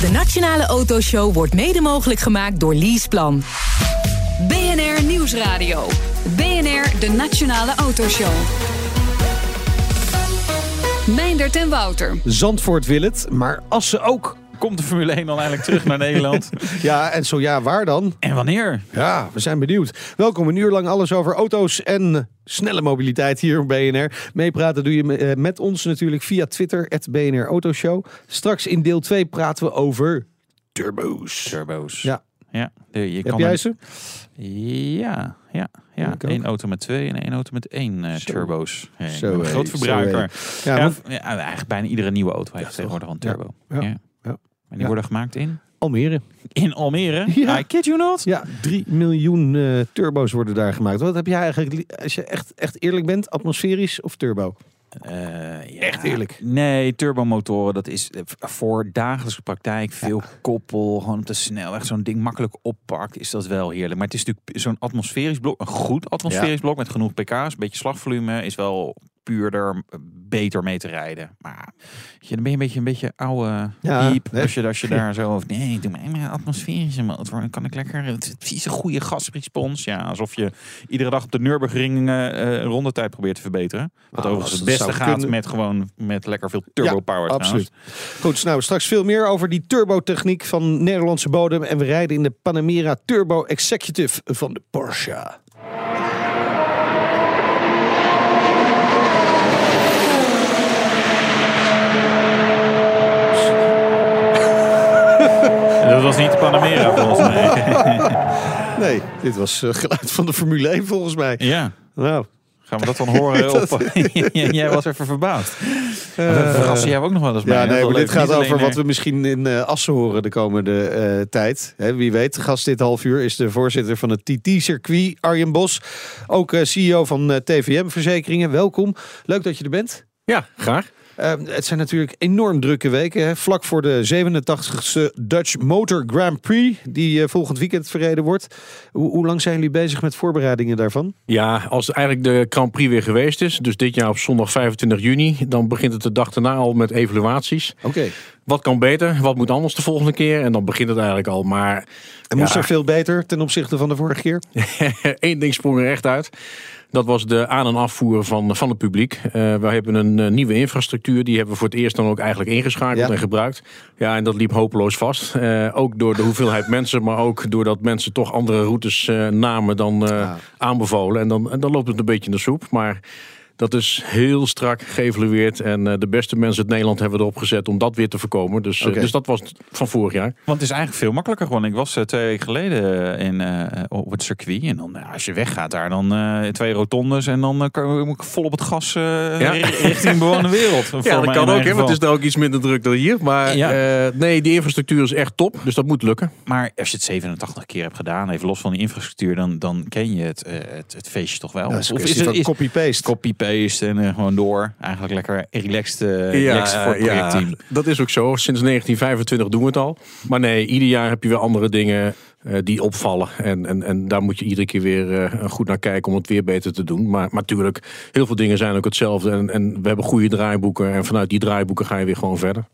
De Nationale Autoshow wordt mede mogelijk gemaakt door Leaseplan. BNR Nieuwsradio. BNR, de Nationale Autoshow. Meindert en Wouter. Zandvoort wil het, maar Assen ook. Komt de Formule 1 dan eindelijk terug naar Nederland? Ja, en zo ja, waar dan? En wanneer? Ja, we zijn benieuwd. Welkom een uur lang alles over auto's en snelle mobiliteit hier op BNR. Meepraten doe je eh, met ons natuurlijk via Twitter, BNR Autoshow. Straks in deel 2 praten we over turbo's. Turbo's. Ja. Ja, je Heb kan jij ze? Ja, ja, ja. Eén auto met twee en één auto met één eh, turbo's. Zo, een groot verbruiker. Ja, Ja, want v- ja, eigenlijk bijna iedere nieuwe auto heeft tegenwoordig een turbo. Ja. En die worden gemaakt in? Almere. In Almere? Ja. I kid you not? Ja, 3 miljoen eh, turbo's worden daar gemaakt. Wat heb jij eigenlijk, li- als je echt, echt eerlijk bent, atmosferisch of turbo? Eh, ja. Echt eerlijk? Nee, turbomotoren, dat is eh, voor dagelijkse praktijk veel koppel, gewoon te snel, echt zo'n ding makkelijk oppakt, is dat wel heerlijk. Maar het is natuurlijk zo'n atmosferisch blok, een goed atmosferisch blok met genoeg pk's, een beetje slagvolume, is wel puurder, beter mee te rijden. Maar je, dan ben je een beetje een beetje oude Ja, als je, als je daar zo over, nee, doe maar een atmosferische motor, dan kan ik lekker, het is een goede gasrespons. Ja, alsof je iedere dag op de Nürburgring eh, rondetijd probeert te verbeteren. Wat overigens het beste gaat kunnen. met gewoon met lekker veel turbo Ja, power. Absoluut. Goed, nou straks veel meer over die turbotechniek van Nederlandse bodem. En we rijden in de Panamera Turbo Executive van de Porsche. Dat was niet de Panamera volgens mij. Nee, dit was eh, geluid van de Formule 1 volgens mij. ja, Nou, gaan we dat dan horen? Op, jij was even verbaasd. Uh, Verrassen jij ook nog wel eens mee? ja, nee, maar dit gaat niet over wat we misschien in eh, Assen horen de komende eh, tijd. Hè, wie weet, de gast dit half uur is de voorzitter van het TT-circuit, Arjen Bos. Ook eh, CEO van eh, TVM Verzekeringen. Welkom. Leuk dat je er bent. Ja, graag. Eh, het zijn natuurlijk enorm drukke weken. Hè? Vlak voor de 87ste Dutch Motor Grand Prix, die eh, volgend weekend verreden wordt. Hoe, hoe lang zijn jullie bezig met voorbereidingen daarvan? Ja, als eigenlijk de Grand Prix weer geweest is, dus dit jaar op zondag 25 juni, dan begint het de dag daarna al met evaluaties. Oké. Wat kan beter? Wat moet anders de volgende keer? En dan begint het eigenlijk al. Maar En moest Ja. er veel beter ten opzichte van de vorige keer? één ding sprong er echt uit. Dat was de aan- en afvoer van, van het publiek. Eh we hebben een eh, nieuwe infrastructuur. Die hebben we voor het eerst dan ook eigenlijk ingeschakeld Ja. en gebruikt. Ja, en dat liep hopeloos vast. Eh, ook door de hoeveelheid mensen, maar ook doordat mensen toch andere routes namen dan Ja. aanbevolen. En dan, en dan loopt het een beetje in de soep. Maar dat is heel strak geëvalueerd. En eh, de beste mensen uit Nederland hebben erop gezet om dat weer te voorkomen. Dus, eh, dus dat was van vorig jaar. Want het is eigenlijk veel makkelijker gewoon. Ik was eh, twee weken geleden in, eh, op het circuit. En dan, als je weggaat daar, dan eh, twee rotondes. En dan eh, kan- moet ik vol op het gas eh, Ja. ri- richting de bewoonde wereld. Voor Ja, dat kan ook, hè, want het is daar ook iets minder druk dan hier. Maar Ja. eh, nee, die infrastructuur is echt top. Dus dat moet lukken. Maar als je het 87 keer hebt gedaan, even los van die infrastructuur, dan, dan ken je het, eh, het, het feestje toch wel. Ja, is Of kwestie het- copy-paste en eh, gewoon door. Eigenlijk lekker relaxed, eh relaxed voor het projectteam. dat is ook zo. Sinds 1925 doen we het al. Maar nee, ieder jaar heb je weer andere dingen eh, die opvallen. En, en, en daar moet je iedere keer weer eh, goed naar kijken om het weer beter te doen. Maar, maar natuurlijk, heel veel dingen zijn ook hetzelfde. En, en we hebben goede draaiboeken. En vanuit die draaiboeken ga je weer gewoon verder.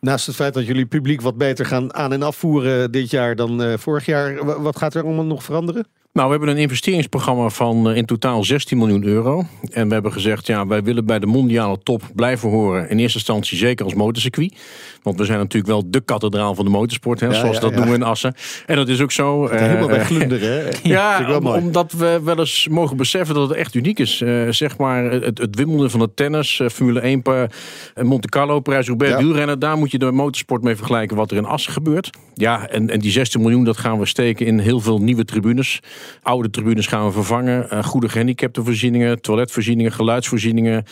Naast het feit dat jullie publiek wat beter gaan aan- en afvoeren dit jaar dan eh, vorig jaar. wa- Wat gaat er allemaal nog veranderen? Nou, we hebben een investeringsprogramma van eh, in totaal 16 miljoen euro. En we hebben gezegd, ja, wij willen bij de mondiale top blijven horen. In eerste instantie zeker als motorcircuit. Want we zijn natuurlijk wel de kathedraal van de motorsport, hè, Ja, zoals ja, dat ja. noemen we in Assen. En dat is ook zo. Eh, Helemaal bij eh, glunderen. hè? Ja, om- omdat we wel eens mogen beseffen dat het echt uniek is. Zeg maar het, het Wimbledon van het tennis, eh, Formule 1, pa- eh, Monte Carlo, Parijs-Roubaix, Ja. wielrennen. Daar moet je de motorsport mee vergelijken wat er in Assen gebeurt. Ja, en, en die 16 miljoen dat gaan we steken in heel veel nieuwe tribunes. Oude tribunes gaan we vervangen. Eh, goede gehandicaptenvoorzieningen, toiletvoorzieningen, geluidsvoorzieningen.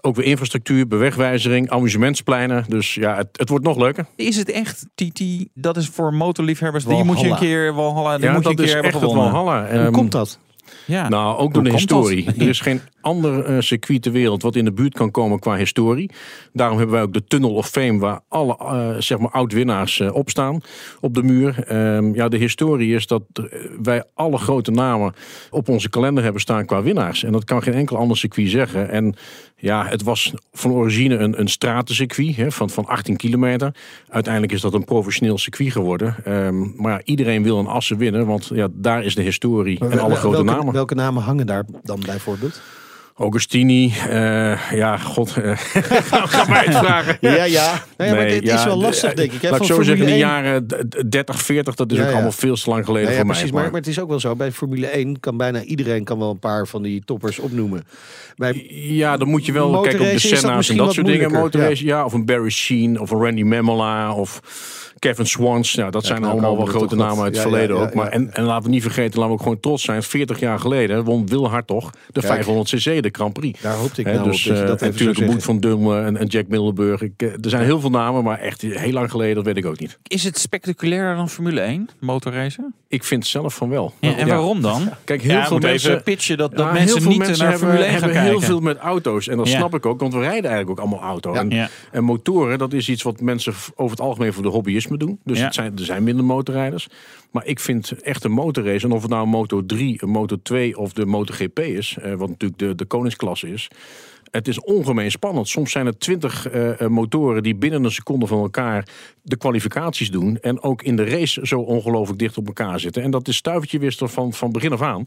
Ook weer infrastructuur, bewegwijzering, amusementspleinen. Dus ja, het, het wordt nog leuker. Is het echt TT? Dat is voor motorliefhebbers. Die Walhalla. moet je een keer Walhalla. Die Ja, moet je dat een is keer hebben het gewonnen. Valhalla. Hoe Ehm, komt dat? Ja. Nou, ook door de dat? historie. Er is geen ander eh, circuit ter wereld wat in de buurt kan komen qua historie. Daarom hebben wij ook de Tunnel of Fame, waar alle eh, zeg maar oud-winnaars eh, op staan op de muur. Ehm, ja, de historie is dat wij alle grote namen op onze kalender hebben staan qua winnaars. En dat kan geen enkel ander circuit zeggen. En Ja, het was van origine een, een stratencircuit hè, van, van 18 kilometer. Uiteindelijk is dat een professioneel circuit geworden. Ehm, maar ja, iedereen wil een Assen winnen, want ja, daar is de historie en alle grote namen. Welke namen hangen daar dan bijvoorbeeld? Augustini, eh, ja, god, eh, ga, mij het vragen. Ja, ja. Ja, maar Nee, dit is wel lastig, denk ik. Hè? Laat ik zo zeggen, in de Formule 1. jaren d- d- 30, 40, dat is Ja, ook ja. allemaal veel te lang geleden voor precies, mij. maar, maar het is ook wel zo. Bij Formule 1 kan bijna iedereen kan wel een paar van die toppers opnoemen. Bij, Ja, dan moet je wel kijken op de Senna's en dat soort dingen. Motorrace, ja. Of een Barry Sheen of een Randy Memola of Kevin Swans. Nou, dat zijn allemaal wel grote namen uit het ja, verleden ja, ja, ook. Maar, ja. En, en laten we niet vergeten, laten we ook gewoon trots zijn. 40 jaar geleden won Wil Hartog de Kijk. 500cc, de Grand Prix. daar hoopte ik Hè, nou dus, op dat je eh, dat en natuurlijk. Boet van Dulmen en, en Jack Millenburg. Ik, eh, er zijn heel veel namen, maar echt heel lang geleden, dat weet ik ook niet. Is het spectaculairder dan Formule 1, motorracen? Ik vind zelf van wel. Ja, en waarom dan? Kijk, heel ja, veel mensen... even pitchen dat, dat Ja, mensen niet mensen naar hebben, Formule 1 gaan hebben kijken. heel veel met auto's. En dat Ja. snap ik ook, want we rijden eigenlijk ook allemaal auto. Ja. En, Ja. en motoren, dat is iets wat mensen over het algemeen voor de hobbyisme doen. Dus Ja. het zijn, er zijn minder motorrijders. Maar ik vind echt een motorrace, en of het nou een Moto 3, een Moto 2 of de MotoGP is, eh, wat natuurlijk de, de koningsklasse is. Het is ongemeen spannend. Soms zijn er twintig eh, eh, motoren die binnen een seconde van elkaar de kwalificaties doen. En ook in de race zo ongelooflijk dicht op elkaar zitten. En dat is stuivertje wisselen van, van begin af aan.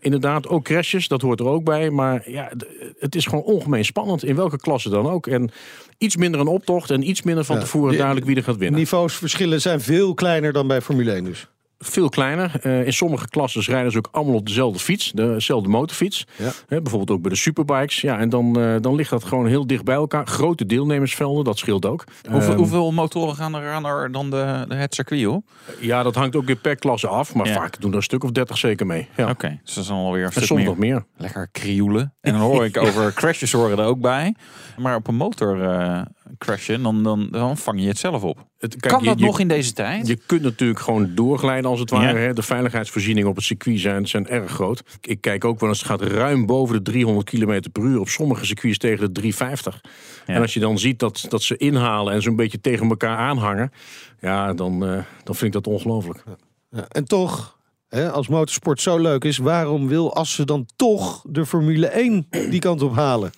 Inderdaad, ook crashes, dat hoort er ook bij. Maar ja, het is gewoon ongemeen spannend. In welke klasse dan ook. En iets minder een optocht en iets minder van Ja. tevoren duidelijk wie er gaat winnen. Niveausverschillen zijn veel kleiner dan bij Formule 1 dus. Veel kleiner. Eh, in sommige klassen rijden ze ook allemaal op dezelfde fiets. Dezelfde motorfiets. Ja. Hè, bijvoorbeeld ook bij de superbikes. Ja, en dan, eh, dan ligt dat gewoon heel dicht bij elkaar. Grote deelnemersvelden, dat scheelt ook. Hoeveel, Ehm, hoeveel motoren gaan er, gaan er dan de, de, het circuit op? Ja, dat hangt ook weer per klasse af. Maar Ja. vaak doen er een stuk of 30 zeker mee. Ja. Oké, dus dat is dan alweer een En stuk soms meer. nog meer. Lekker krioelen. En dan hoor ik over crashes horen er ook bij. Maar op een motor eh, crashen, dan, dan, dan vang je het zelf op. Het, kijk, kan je- dat je, nog in deze tijd? Je kunt natuurlijk gewoon doorglijden als het ware. Ja. Hè. De veiligheidsvoorzieningen op het circuit zijn, zijn erg groot. Ik kijk ook wel eens, het gaat ruim boven de 300 km per uur. Op sommige circuits tegen de 350. Ja. En als je dan ziet dat, dat ze inhalen en zo'n beetje tegen elkaar aanhangen. Ja, dan, eh, dan vind ik dat ongelooflijk. Ja, en toch, hè, als motorsport zo leuk is, waarom wil Assen dan toch de Formule 1 die kant op halen?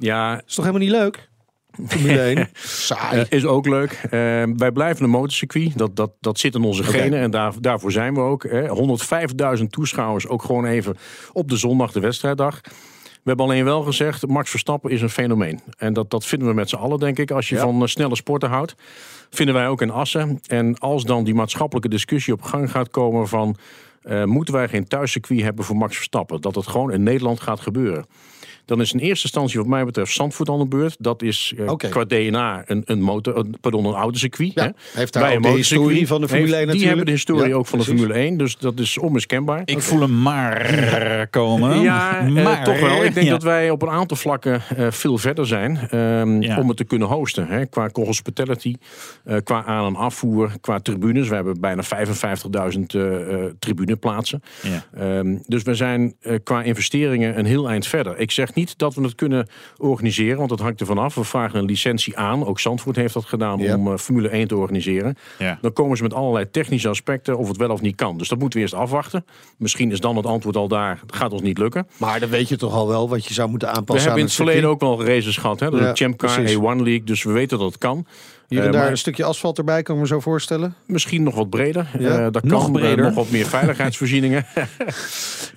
Ja, Is toch helemaal niet leuk? Formule 1. Saai. Eh, is ook leuk. Eh, wij blijven een motorcircuit. Dat, dat, dat zit in onze genen en daar, daarvoor zijn we ook. Hè. 105.000 toeschouwers, ook gewoon even op de zondag, de wedstrijddag. We hebben alleen wel gezegd, Max Verstappen is een fenomeen. En dat, dat vinden we met z'n allen, denk ik. Als je Ja. van eh, snelle sporten houdt, vinden wij ook in Assen. En als dan die maatschappelijke discussie op gang gaat komen van... eh, moeten wij geen thuiscircuit hebben voor Max Verstappen? Dat het gewoon in Nederland gaat gebeuren. Dan is in eerste instantie wat mij betreft Zandvoort aan de beurt. Dat is eh, Oké. qua DNA een, een, motor, een, pardon, een autocircuit. Ja, hè. heeft daar een de motorcircuit. historie van de Formule Heeft- 1 Die natuurlijk. hebben de historie Ja, ook van de. Formule 1. Dus dat is onmiskenbaar. Ik voel hem maar komen. Ja, eh, maar, toch wel. Ik denk Ja. dat wij op een aantal vlakken eh, veel verder zijn ehm, Ja. om het te kunnen hosten. Hè. Qua hospitality, eh, qua aan- en afvoer, qua tribunes. We hebben bijna 55.000 eh, eh, tribuneplaatsen. Ja. Ehm, dus we zijn eh, qua investeringen een heel eind verder. Ik zeg niet dat we het kunnen organiseren, want dat hangt er vanaf. We vragen een licentie aan. Ook Zandvoort heeft dat gedaan Ja. om eh, Formule 1 te organiseren. Ja. Dan komen ze met allerlei technische aspecten of het wel of niet kan. Dus dat moeten we eerst afwachten. Misschien is dan het antwoord al daar. Het gaat ons niet lukken. Maar dan weet je toch al wel wat je zou moeten aanpassen We hebben in het verleden ook wel races gehad. Hè? De Ja, Champ Car, precies. A1 League. Dus we weten dat het kan. Hier en Eh, daar maar een stukje asfalt erbij, kan ik me zo voorstellen. misschien nog wat breder. Ja, Eh, dat nog kan. Eh, breder. nog wat meer veiligheidsvoorzieningen.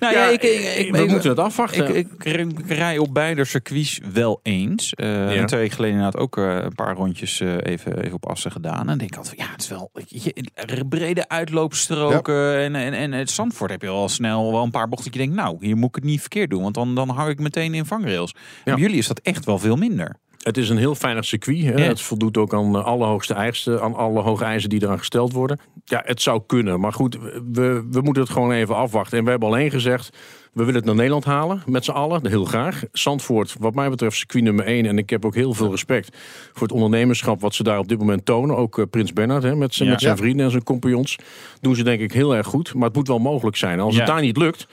Nou ja, ik, ik, ik, we ik- moeten het afwachten. Ik, ik, ik rij op beide circuits wel eens. Eh Ja. Twee weken geleden inderdaad ook eh, een paar rondjes eh, even, even op Assen gedaan. En denk ik altijd, van, ja, het is wel je, brede uitloopstroken. En, en, en het Zandvoort heb je al snel wel een paar bochten dat je denkt, nou, hier moet ik het niet verkeerd doen. Want dan, dan hang ik meteen in vangrails. Bij jullie is dat echt wel veel minder. Het is een heel veilig circuit. Hè. Ja. Het voldoet ook aan de allerhoogste eisen, aan alle hoge eisen die eraan gesteld worden. Ja, het zou kunnen. Maar goed, we, we moeten het gewoon even afwachten. En we hebben alleen gezegd, we willen het naar Nederland halen. Met z'n allen, heel graag. Zandvoort, wat mij betreft, circuit nummer één. En ik heb ook heel veel respect voor het ondernemerschap wat ze daar op dit moment tonen. Ook eh, Prins Bernhard, hè, met, Ja. met zijn vrienden en zijn compagnons. Doen ze denk ik heel erg goed. Maar het moet wel mogelijk zijn. Als het daar niet lukt...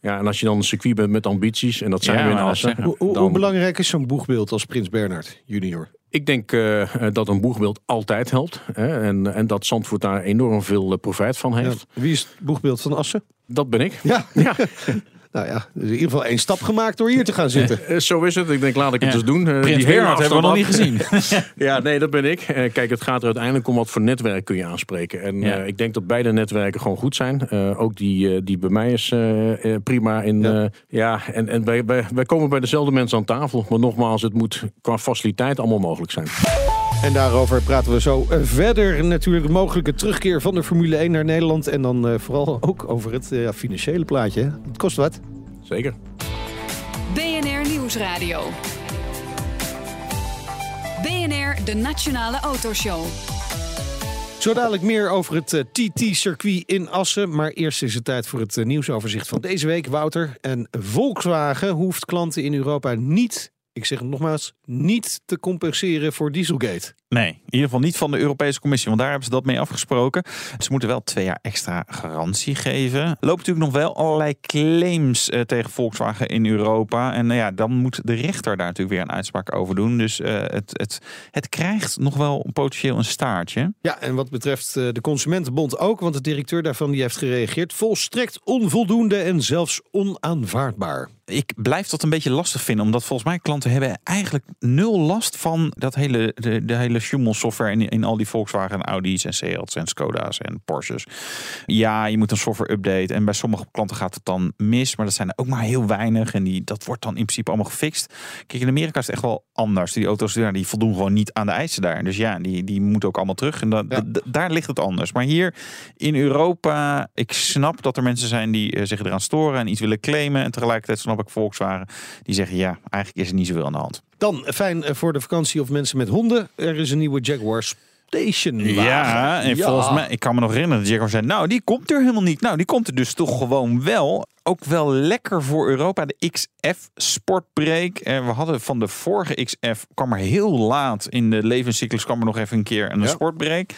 Ja, en als je dan een circuit bent met ambities, en dat zijn Ja, we in Assen. Hoe, hoe, belangrijk is zo'n boegbeeld als Prins Bernhard junior? Ik denk eh, dat een boegbeeld altijd helpt. Hè, en, en dat Zandvoort daar enorm veel eh, profijt van heeft. Ja, wie is het boegbeeld van Assen? Dat ben ik. Ja, Ja. Nou ja, dus in ieder geval één stap gemaakt door hier te gaan zitten. Eh, Zo is het. Ik denk, laat ik het Ja. eens doen. Eh, Prins hele Bernhard hebben we nog niet gezien. Ja, nee, dat ben ik. Eh, kijk, het gaat er uiteindelijk om wat voor netwerk kun je aanspreken. En Ja. eh, ik denk dat beide netwerken gewoon goed zijn. Eh, ook die, eh, die bij mij is eh, eh, prima. In, ja, en, en wij, wij, wij komen bij dezelfde mensen aan tafel. Maar nogmaals, het moet qua faciliteit allemaal mogelijk zijn. En daarover praten we zo eh, verder. Natuurlijk de mogelijke terugkeer van de Formule 1 naar Nederland. En dan eh, vooral ook over het eh, ja, financiële plaatje. Het kost wat. Zeker. BNR Nieuwsradio. BNR, de Nationale Autoshow. Zo dadelijk meer over het TT-circuit in Assen. Maar eerst is het tijd voor het nieuwsoverzicht van deze week, Wouter. En Volkswagen hoeft klanten in Europa niet, ik zeg het nogmaals, niet te compenseren voor Dieselgate. Nee, in ieder geval niet van de Europese Commissie, want daar hebben ze dat mee afgesproken. Ze moeten wel twee jaar extra garantie geven. Er lopen natuurlijk nog wel allerlei claims eh, tegen Volkswagen in Europa. En nou ja, dan moet de rechter daar natuurlijk weer een uitspraak over doen. Dus eh, het, het, het krijgt nog wel potentieel een staartje. Ja, en wat betreft eh, de Consumentenbond ook, want de directeur daarvan die heeft gereageerd. Volstrekt onvoldoende en zelfs onaanvaardbaar. Ik blijf dat een beetje lastig vinden, omdat volgens mij klanten hebben eigenlijk nul last van dat hele, de, de hele Schumel software in, in al die Volkswagen en Audi's en Seats en Skoda's en Porsches. Ja, je moet een software update en bij sommige klanten gaat het dan mis, maar dat zijn er ook maar heel weinig en die, dat wordt dan in principe allemaal gefixt. Kijk, in Amerika is het echt wel anders. Die auto's ja, die voldoen gewoon niet aan de eisen daar. Dus ja, die, die moeten ook allemaal terug en dat, Ja. d- daar ligt het anders. Maar hier in Europa, ik snap dat er mensen zijn die eh, zich eraan storen en iets willen claimen. En tegelijkertijd snap ik Volkswagen die zeggen ja, eigenlijk is er niet zoveel aan de hand. Dan, fijn eh, voor de vakantie of mensen met honden. Er is een nieuwe Jaguar Station Ja, en volgens mij, ik kan me nog herinneren dat Jaguar zei, nou die komt er helemaal niet. Nou, die komt er dus toch gewoon wel. Ook wel lekker voor Europa, de XF Sportbreak. Eh, we hadden van de vorige XF, kwam er heel laat in de levenscyclus, kwam er nog even een keer een Ja. sportbreak.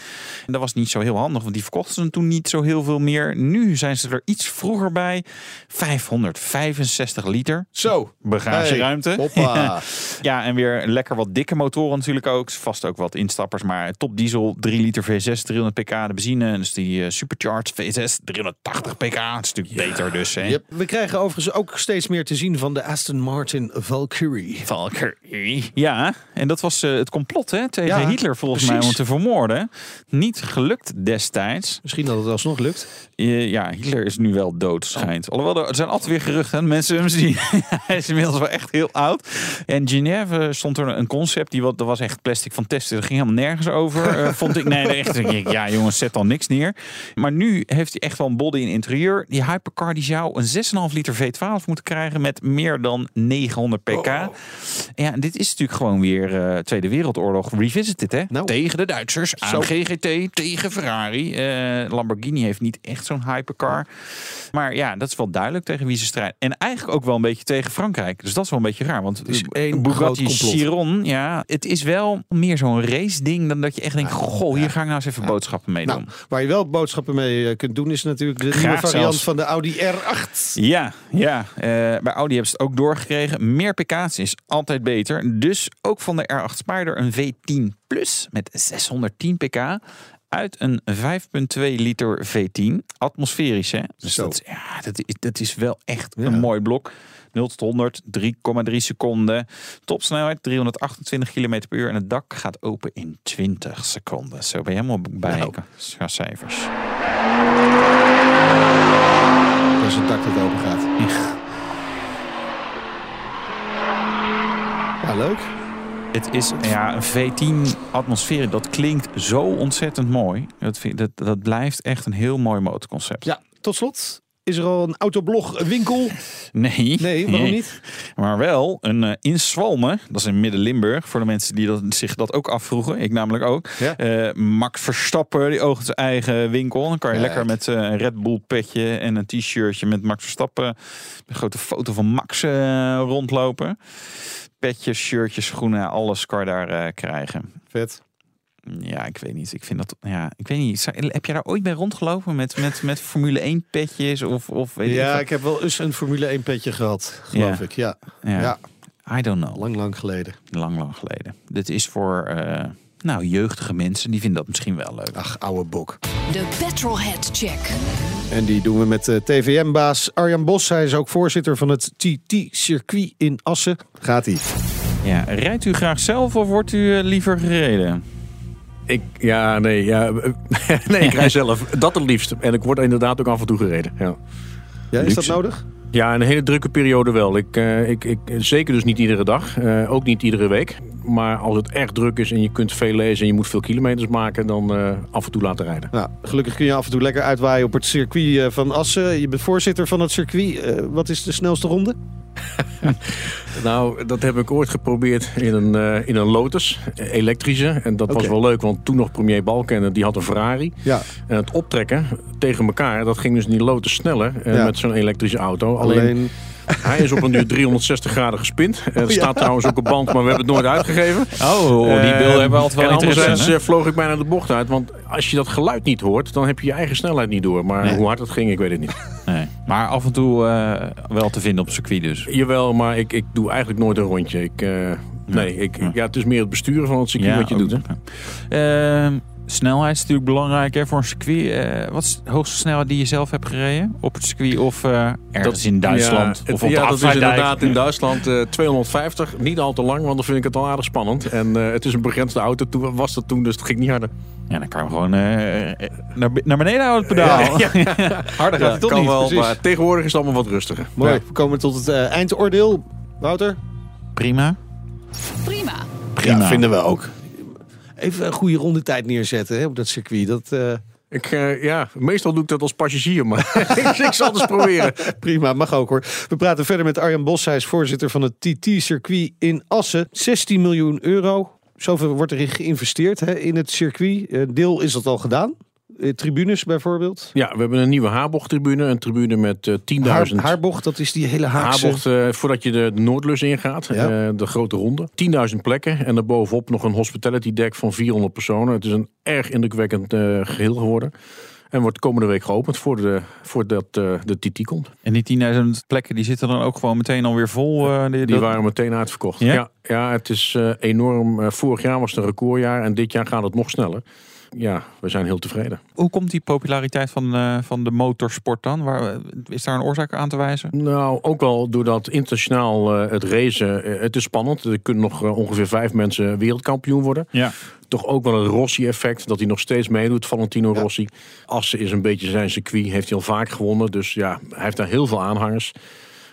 En dat was niet zo heel handig, want die verkochten ze toen niet zo heel veel meer. Nu zijn ze er iets vroeger bij. 565 liter Zo. bagageruimte. Hey, hoppa. Ja, en weer lekker wat dikke motoren natuurlijk ook. Vast ook wat instappers, maar top diesel, 3 liter V6, 300 pk de benzine. Dus die eh, supercharged V6, 380 pk. Dat is natuurlijk beter dus. Hè? Yep. We krijgen overigens ook steeds meer te zien van de Aston Martin Valkyrie. Valkyrie. Ja, en dat was eh, het complot hè, tegen Ja, Hitler volgens mij om te vermoorden. Niet gelukt destijds. Misschien dat het alsnog lukt. Eh, ja, Hitler is nu wel dood, schijnt. Alhoewel, er zijn altijd weer geruchten. Mensen hem zien. Hij is inmiddels wel echt heel oud. En Genève stond er een concept. Die wat, dat was echt plastic van testen. Dat ging helemaal nergens over. eh, vond ik. Nee, echt. Ja, jongens, zet dan niks neer. Maar nu heeft hij echt wel een body in interieur. Die hypercar die zou een 6,5 liter V12 moeten krijgen. Met meer dan 900 pk. Ja, en dit is natuurlijk gewoon weer eh, Tweede Wereldoorlog revisited, hè? Nou. Tegen de Duitsers. Aan GGT tegen Ferrari. Eh, Lamborghini heeft niet echt zo'n hypercar. Maar ja, dat is wel duidelijk tegen wie ze strijden. En eigenlijk ook wel een beetje tegen Frankrijk. Dus dat is wel een beetje raar. Want is één groot Bugatti. Chiron, ja, het is wel meer zo'n race ding dan dat je echt denkt, goh, hier ga ik nou eens even boodschappen mee doen. Nou, waar je wel boodschappen mee eh, kunt doen is natuurlijk de Graag nieuwe variant zelfs. van de Audi R8. Ja, ja. Eh, bij Audi hebben ze het ook doorgekregen. Meer pk's is altijd beter. Dus ook van de R8 Spider een V10 Plus met 610 pk. Uit een 5,2 liter V10. Atmosferisch, hè? Dus Zo. dat is, ja, dat dat is wel echt Ja. een mooi blok. 0 tot 100, 3,3 seconden. Topsnelheid 328 km per uur. En het dak gaat open in 20 seconden. Zo ben je helemaal bij Nou. cijfers. Dat is het dak dat open gaat. Ja, leuk. Het is ja, een V10 atmosfeer. Dat klinkt zo ontzettend mooi. Dat, dat blijft echt een heel mooi motorconcept. Ja, tot slot. Is er al een autoblog winkel? Nee. Nee, waarom niet? Maar wel een eh, in Swalmen. Dat is in Midden-Limburg. Voor de mensen die dat, zich dat ook afvroegen. Ik namelijk ook. Ja. Eh, Max Verstappen, die oogt zijn eigen winkel. Dan kan je lekker met eh, een Red Bull petje en een t-shirtje met Max Verstappen. Een grote foto van Max rondlopen. Petjes, shirtjes, schoenen, alles kan je daar krijgen. Vet. Ja, ik weet niet. Ik vind dat. Ja, ik weet niet. Heb jij daar ooit bij rondgelopen met, met, met Formule 1 petjes? Of, of weet Ja, ik ik heb wel eens een Formule 1 petje gehad, geloof Ja. ik. Ja. ja. ja, I don't know. lang, lang geleden. Lang, lang geleden. Dit is voor. eh, nou, jeugdige mensen. Die vinden dat misschien wel leuk. Ach, oude bok. De Petrolhead Check. En die doen we met eh, TVM-baas Arjan Bos. Hij is ook voorzitter van het TT-circuit in Assen. Gaat hij? Ja, rijdt u graag zelf of wordt u eh, liever gereden? Ik, ja, nee, ja, nee, ik rij zelf. Dat het liefst. En ik word inderdaad ook af en toe gereden. Ja, Ja, is dat nodig? ja een hele drukke periode wel. Ik, eh, ik, ik, zeker dus niet iedere dag. eh, ook niet iedere week. Maar als het echt druk is en je kunt veel lezen en je moet veel kilometers maken, dan eh, af en toe laten rijden. Nou, gelukkig kun je af en toe lekker uitwaaien op het circuit van Assen. Je bent voorzitter van het circuit. Wat is de snelste ronde? Nou, dat heb ik ooit geprobeerd in een, eh, in een Lotus, elektrische. En dat was wel leuk, want toen nog premier Balkenende, die had een Ferrari. Ja, En het optrekken tegen elkaar, dat ging dus in die Lotus sneller eh, Ja. met zo'n elektrische auto. Alleen, alleen... hij is op een nu 360 graden gespind. Eh, Er staat trouwens ook op band, maar we hebben het nooit uitgegeven. Oh, die Eh, beelden hebben altijd wel En anderzijds eh, vloog ik bijna de bocht uit. Want als je dat geluid niet hoort, dan heb je je eigen snelheid niet door. Maar Nee. hoe hard het ging, ik weet het niet. Nee. Maar af en toe eh, wel te vinden op het circuit dus. Jawel, maar ik, ik doe eigenlijk nooit een rondje. Ik, eh, nee, ik, ja, het is meer het besturen van het circuit wat je ook. doet. Hè? Ehm, snelheid is natuurlijk belangrijk hè, voor een circuit. Eh, wat is de hoogste snelheid die je zelf hebt gereden? Op het circuit of eh, ergens in Duitsland? Ja, of op ja de dat is inderdaad in Duitsland eh, 250. Niet al te lang, want dan vind ik het al aardig spannend. En eh, het is een begrensde auto, toen was dat toen, dus het ging niet harder. Ja, dan kan je hem gewoon eh, eh, naar, naar beneden houden, het pedaal. Harder gaat Ja, het toch kan niet? wel, maar tegenwoordig is het allemaal wat rustiger. Mooi. Ja. We komen tot het eh, eindoordeel. Wouter? Prima. Prima. Prima. Ja, vinden we ook. Even een goede rondetijd neerzetten hè, op dat circuit. Dat, eh, Ik, eh, ja, meestal doe ik dat als passagier, maar ik, zal het eens proberen. prima, mag ook hoor. We praten verder met Arjan Bos. Hij is voorzitter van het TT-circuit in Assen. 16 miljoen euro. Zoveel wordt erin geïnvesteerd hè, in het circuit. Een deel is dat al gedaan. Eh, tribunes bijvoorbeeld. Ja, we hebben een nieuwe Haarbocht-tribune. Een tribune met eh 10.000 Haar, haarbocht, dat is die hele Haagse... Haarbocht, eh, voordat je de, Noordlus ingaat, Ja. eh, de grote ronde. 10.000 plekken en daarbovenop nog een hospitality deck van 400 personen. Het is een erg indrukwekkend eh, geheel geworden. En wordt komende week geopend voor de, voordat eh, de TT komt. En die 10.000 plekken die zitten dan ook gewoon meteen alweer vol? eh, die, Die dat- waren meteen uitverkocht. Ja? Ja, ja, het is eh, enorm. Vorig jaar was het een recordjaar en dit jaar gaat het nog sneller. Ja, we zijn heel tevreden. Hoe komt die populariteit van, eh, van de motorsport dan? Waar, is daar een oorzaak aan te wijzen? Nou, ook wel doordat internationaal eh, het racen, eh, het is spannend. Er kunnen nog ongeveer vijf mensen wereldkampioen worden. Ja. Toch ook wel een Rossi-effect, dat hij nog steeds meedoet, Valentino Rossi. Assen is een beetje zijn circuit, heeft hij al vaak gewonnen. Dus ja, hij heeft daar heel veel aanhangers.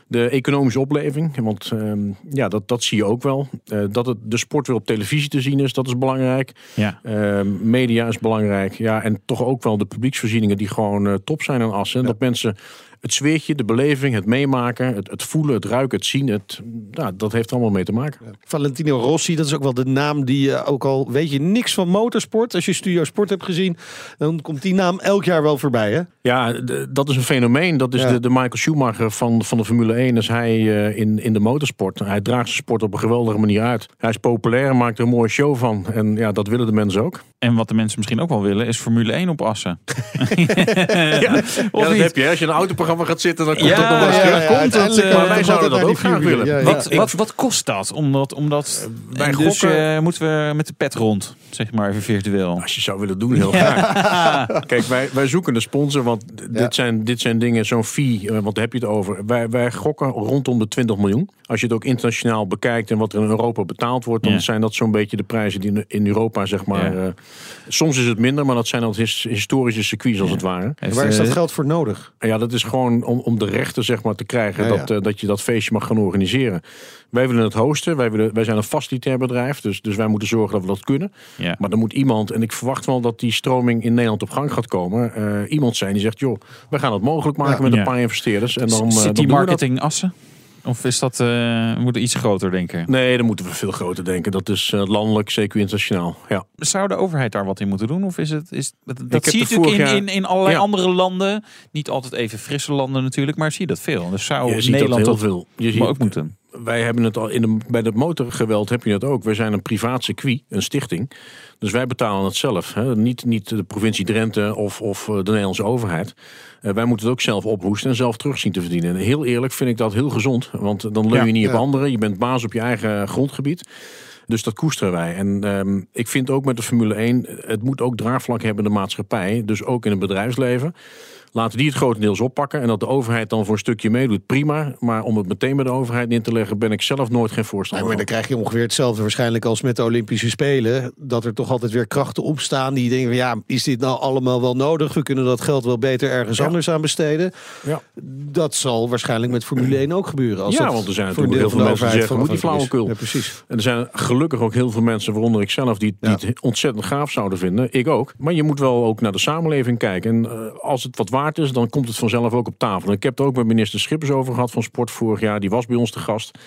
De economische opleving, want ehm, ja, dat, dat zie je ook wel. Eh, dat het, de sport weer op televisie te zien is, dat is belangrijk. Ja. Ehm, media is belangrijk. Ja, en toch ook wel de publieksvoorzieningen die gewoon eh, top zijn aan Assen. Dat mensen het sfeertje, de beleving, het meemaken, het, het voelen, het ruiken, het zien, het, ja, dat heeft er allemaal mee te maken. Valentino Rossi, dat is ook wel de naam die eh, ook al weet je niks van motorsport. Als je Studio Sport hebt gezien, dan komt die naam elk jaar wel voorbij. Hè? Ja, dat is een fenomeen. Dat is Ja. de, de Michael Schumacher van, van de Formule 1. Is hij eh, in, in de motorsport. Hij draagt zijn sport op een geweldige manier uit. Hij is populair, maakt er een mooie show van. En ja, dat willen de mensen ook. En wat de mensen misschien ook wel willen, is Formule 1 op Assen. Ja, Of dat heb je. Als je een autoprogramma gaat zitten, dan komt Ja, dat nog wel eens ja, terug. ja, Komt het, eh, maar wij zouden dat ook graag willen. Ja, ja. Wat, wat, wat kost dat? Omdat, omdat wij en dus gokken- eh, moeten we met de pet rond, zeg maar even virtueel. Als je zou willen doen, heel graag. Kijk, wij, wij zoeken een sponsor, want dit, zijn, dit zijn dingen, zo'n fee, eh, want daar heb je het over. Wij, wij gokken rondom de 20 miljoen. Als je het ook internationaal bekijkt en wat er in Europa betaald wordt, dan Ja. zijn dat zo'n beetje de prijzen die in- in Europa, zeg maar. Ja. eh, soms is het minder, maar dat zijn dan his- historische circuits als Ja. het ware. En waar is dat Eh, geld voor nodig? Ja, dat is gewoon om, om de rechten zeg maar, te krijgen Ja, dat, ja. eh, dat je dat feestje mag gaan organiseren. Wij willen het hosten, wij, willen, wij zijn een facilitair bedrijf, dus, dus wij moeten zorgen dat we dat kunnen. Ja. Maar er moet iemand, en ik verwacht wel dat die stroming in Nederland op gang gaat komen. eh, iemand zijn die zegt, joh, we gaan het mogelijk maken Ja. met Ja. een paar investeerders. En dan, eh, dan City dat. Marketing Assen? Of is dat, eh moet iets groter denken? Nee, dan moeten we veel groter denken. Dat is eh, landelijk, zeker internationaal. Ja. Zou de overheid daar wat in moeten doen? Of is het, is, dat dat zie je natuurlijk in, jaar- in, in allerlei Ja. andere landen. Niet altijd even frisse landen natuurlijk, maar zie je dat veel. Dus zou Je ziet Nederland dat dat, heel veel. Je ziet, ook moeten. Wij hebben het al in de, bij het motorgeweld heb je het ook. Wij zijn een privaat circuit, een stichting. Dus wij betalen het zelf. Hè. Niet, niet de provincie Drenthe of, of eh, de Nederlandse overheid. Eh, wij moeten het ook zelf ophoesten en zelf terug zien te verdienen. En heel eerlijk vind ik dat heel gezond. Want dan leun je Ja, niet ja. op anderen. Je bent baas op je eigen grondgebied. Dus dat koesteren wij. En ehm, ik vind ook met de Formule 1, het moet ook draagvlak hebben in de maatschappij. Dus ook in het bedrijfsleven. Laten die het grotendeels oppakken. En dat de overheid dan voor een stukje meedoet, prima. Maar om het meteen bij de overheid in te leggen, ben ik zelf nooit geen voorstander maar van. dan krijg je ongeveer hetzelfde waarschijnlijk als met de Olympische Spelen. Dat er toch altijd weer krachten opstaan die denken van ja, is dit nou allemaal wel nodig? We kunnen dat geld wel beter ergens Ja. anders aan besteden. Ja. Dat zal waarschijnlijk met Formule 1 ook gebeuren. Als Ja, dat want er zijn natuurlijk heel veel mensen die zeggen, moet die flauwekul. Ja, precies. En er zijn gelukkig ook heel veel mensen, waaronder ik zelf, die, die Ja. het ontzettend gaaf zouden vinden. Ik ook. Maar je moet wel ook naar de samenleving kijken. En eh, als het wat waard dan komt het vanzelf ook op tafel. Ik heb het ook met minister Schippers over gehad van Sport vorig jaar. Die was bij ons te gast.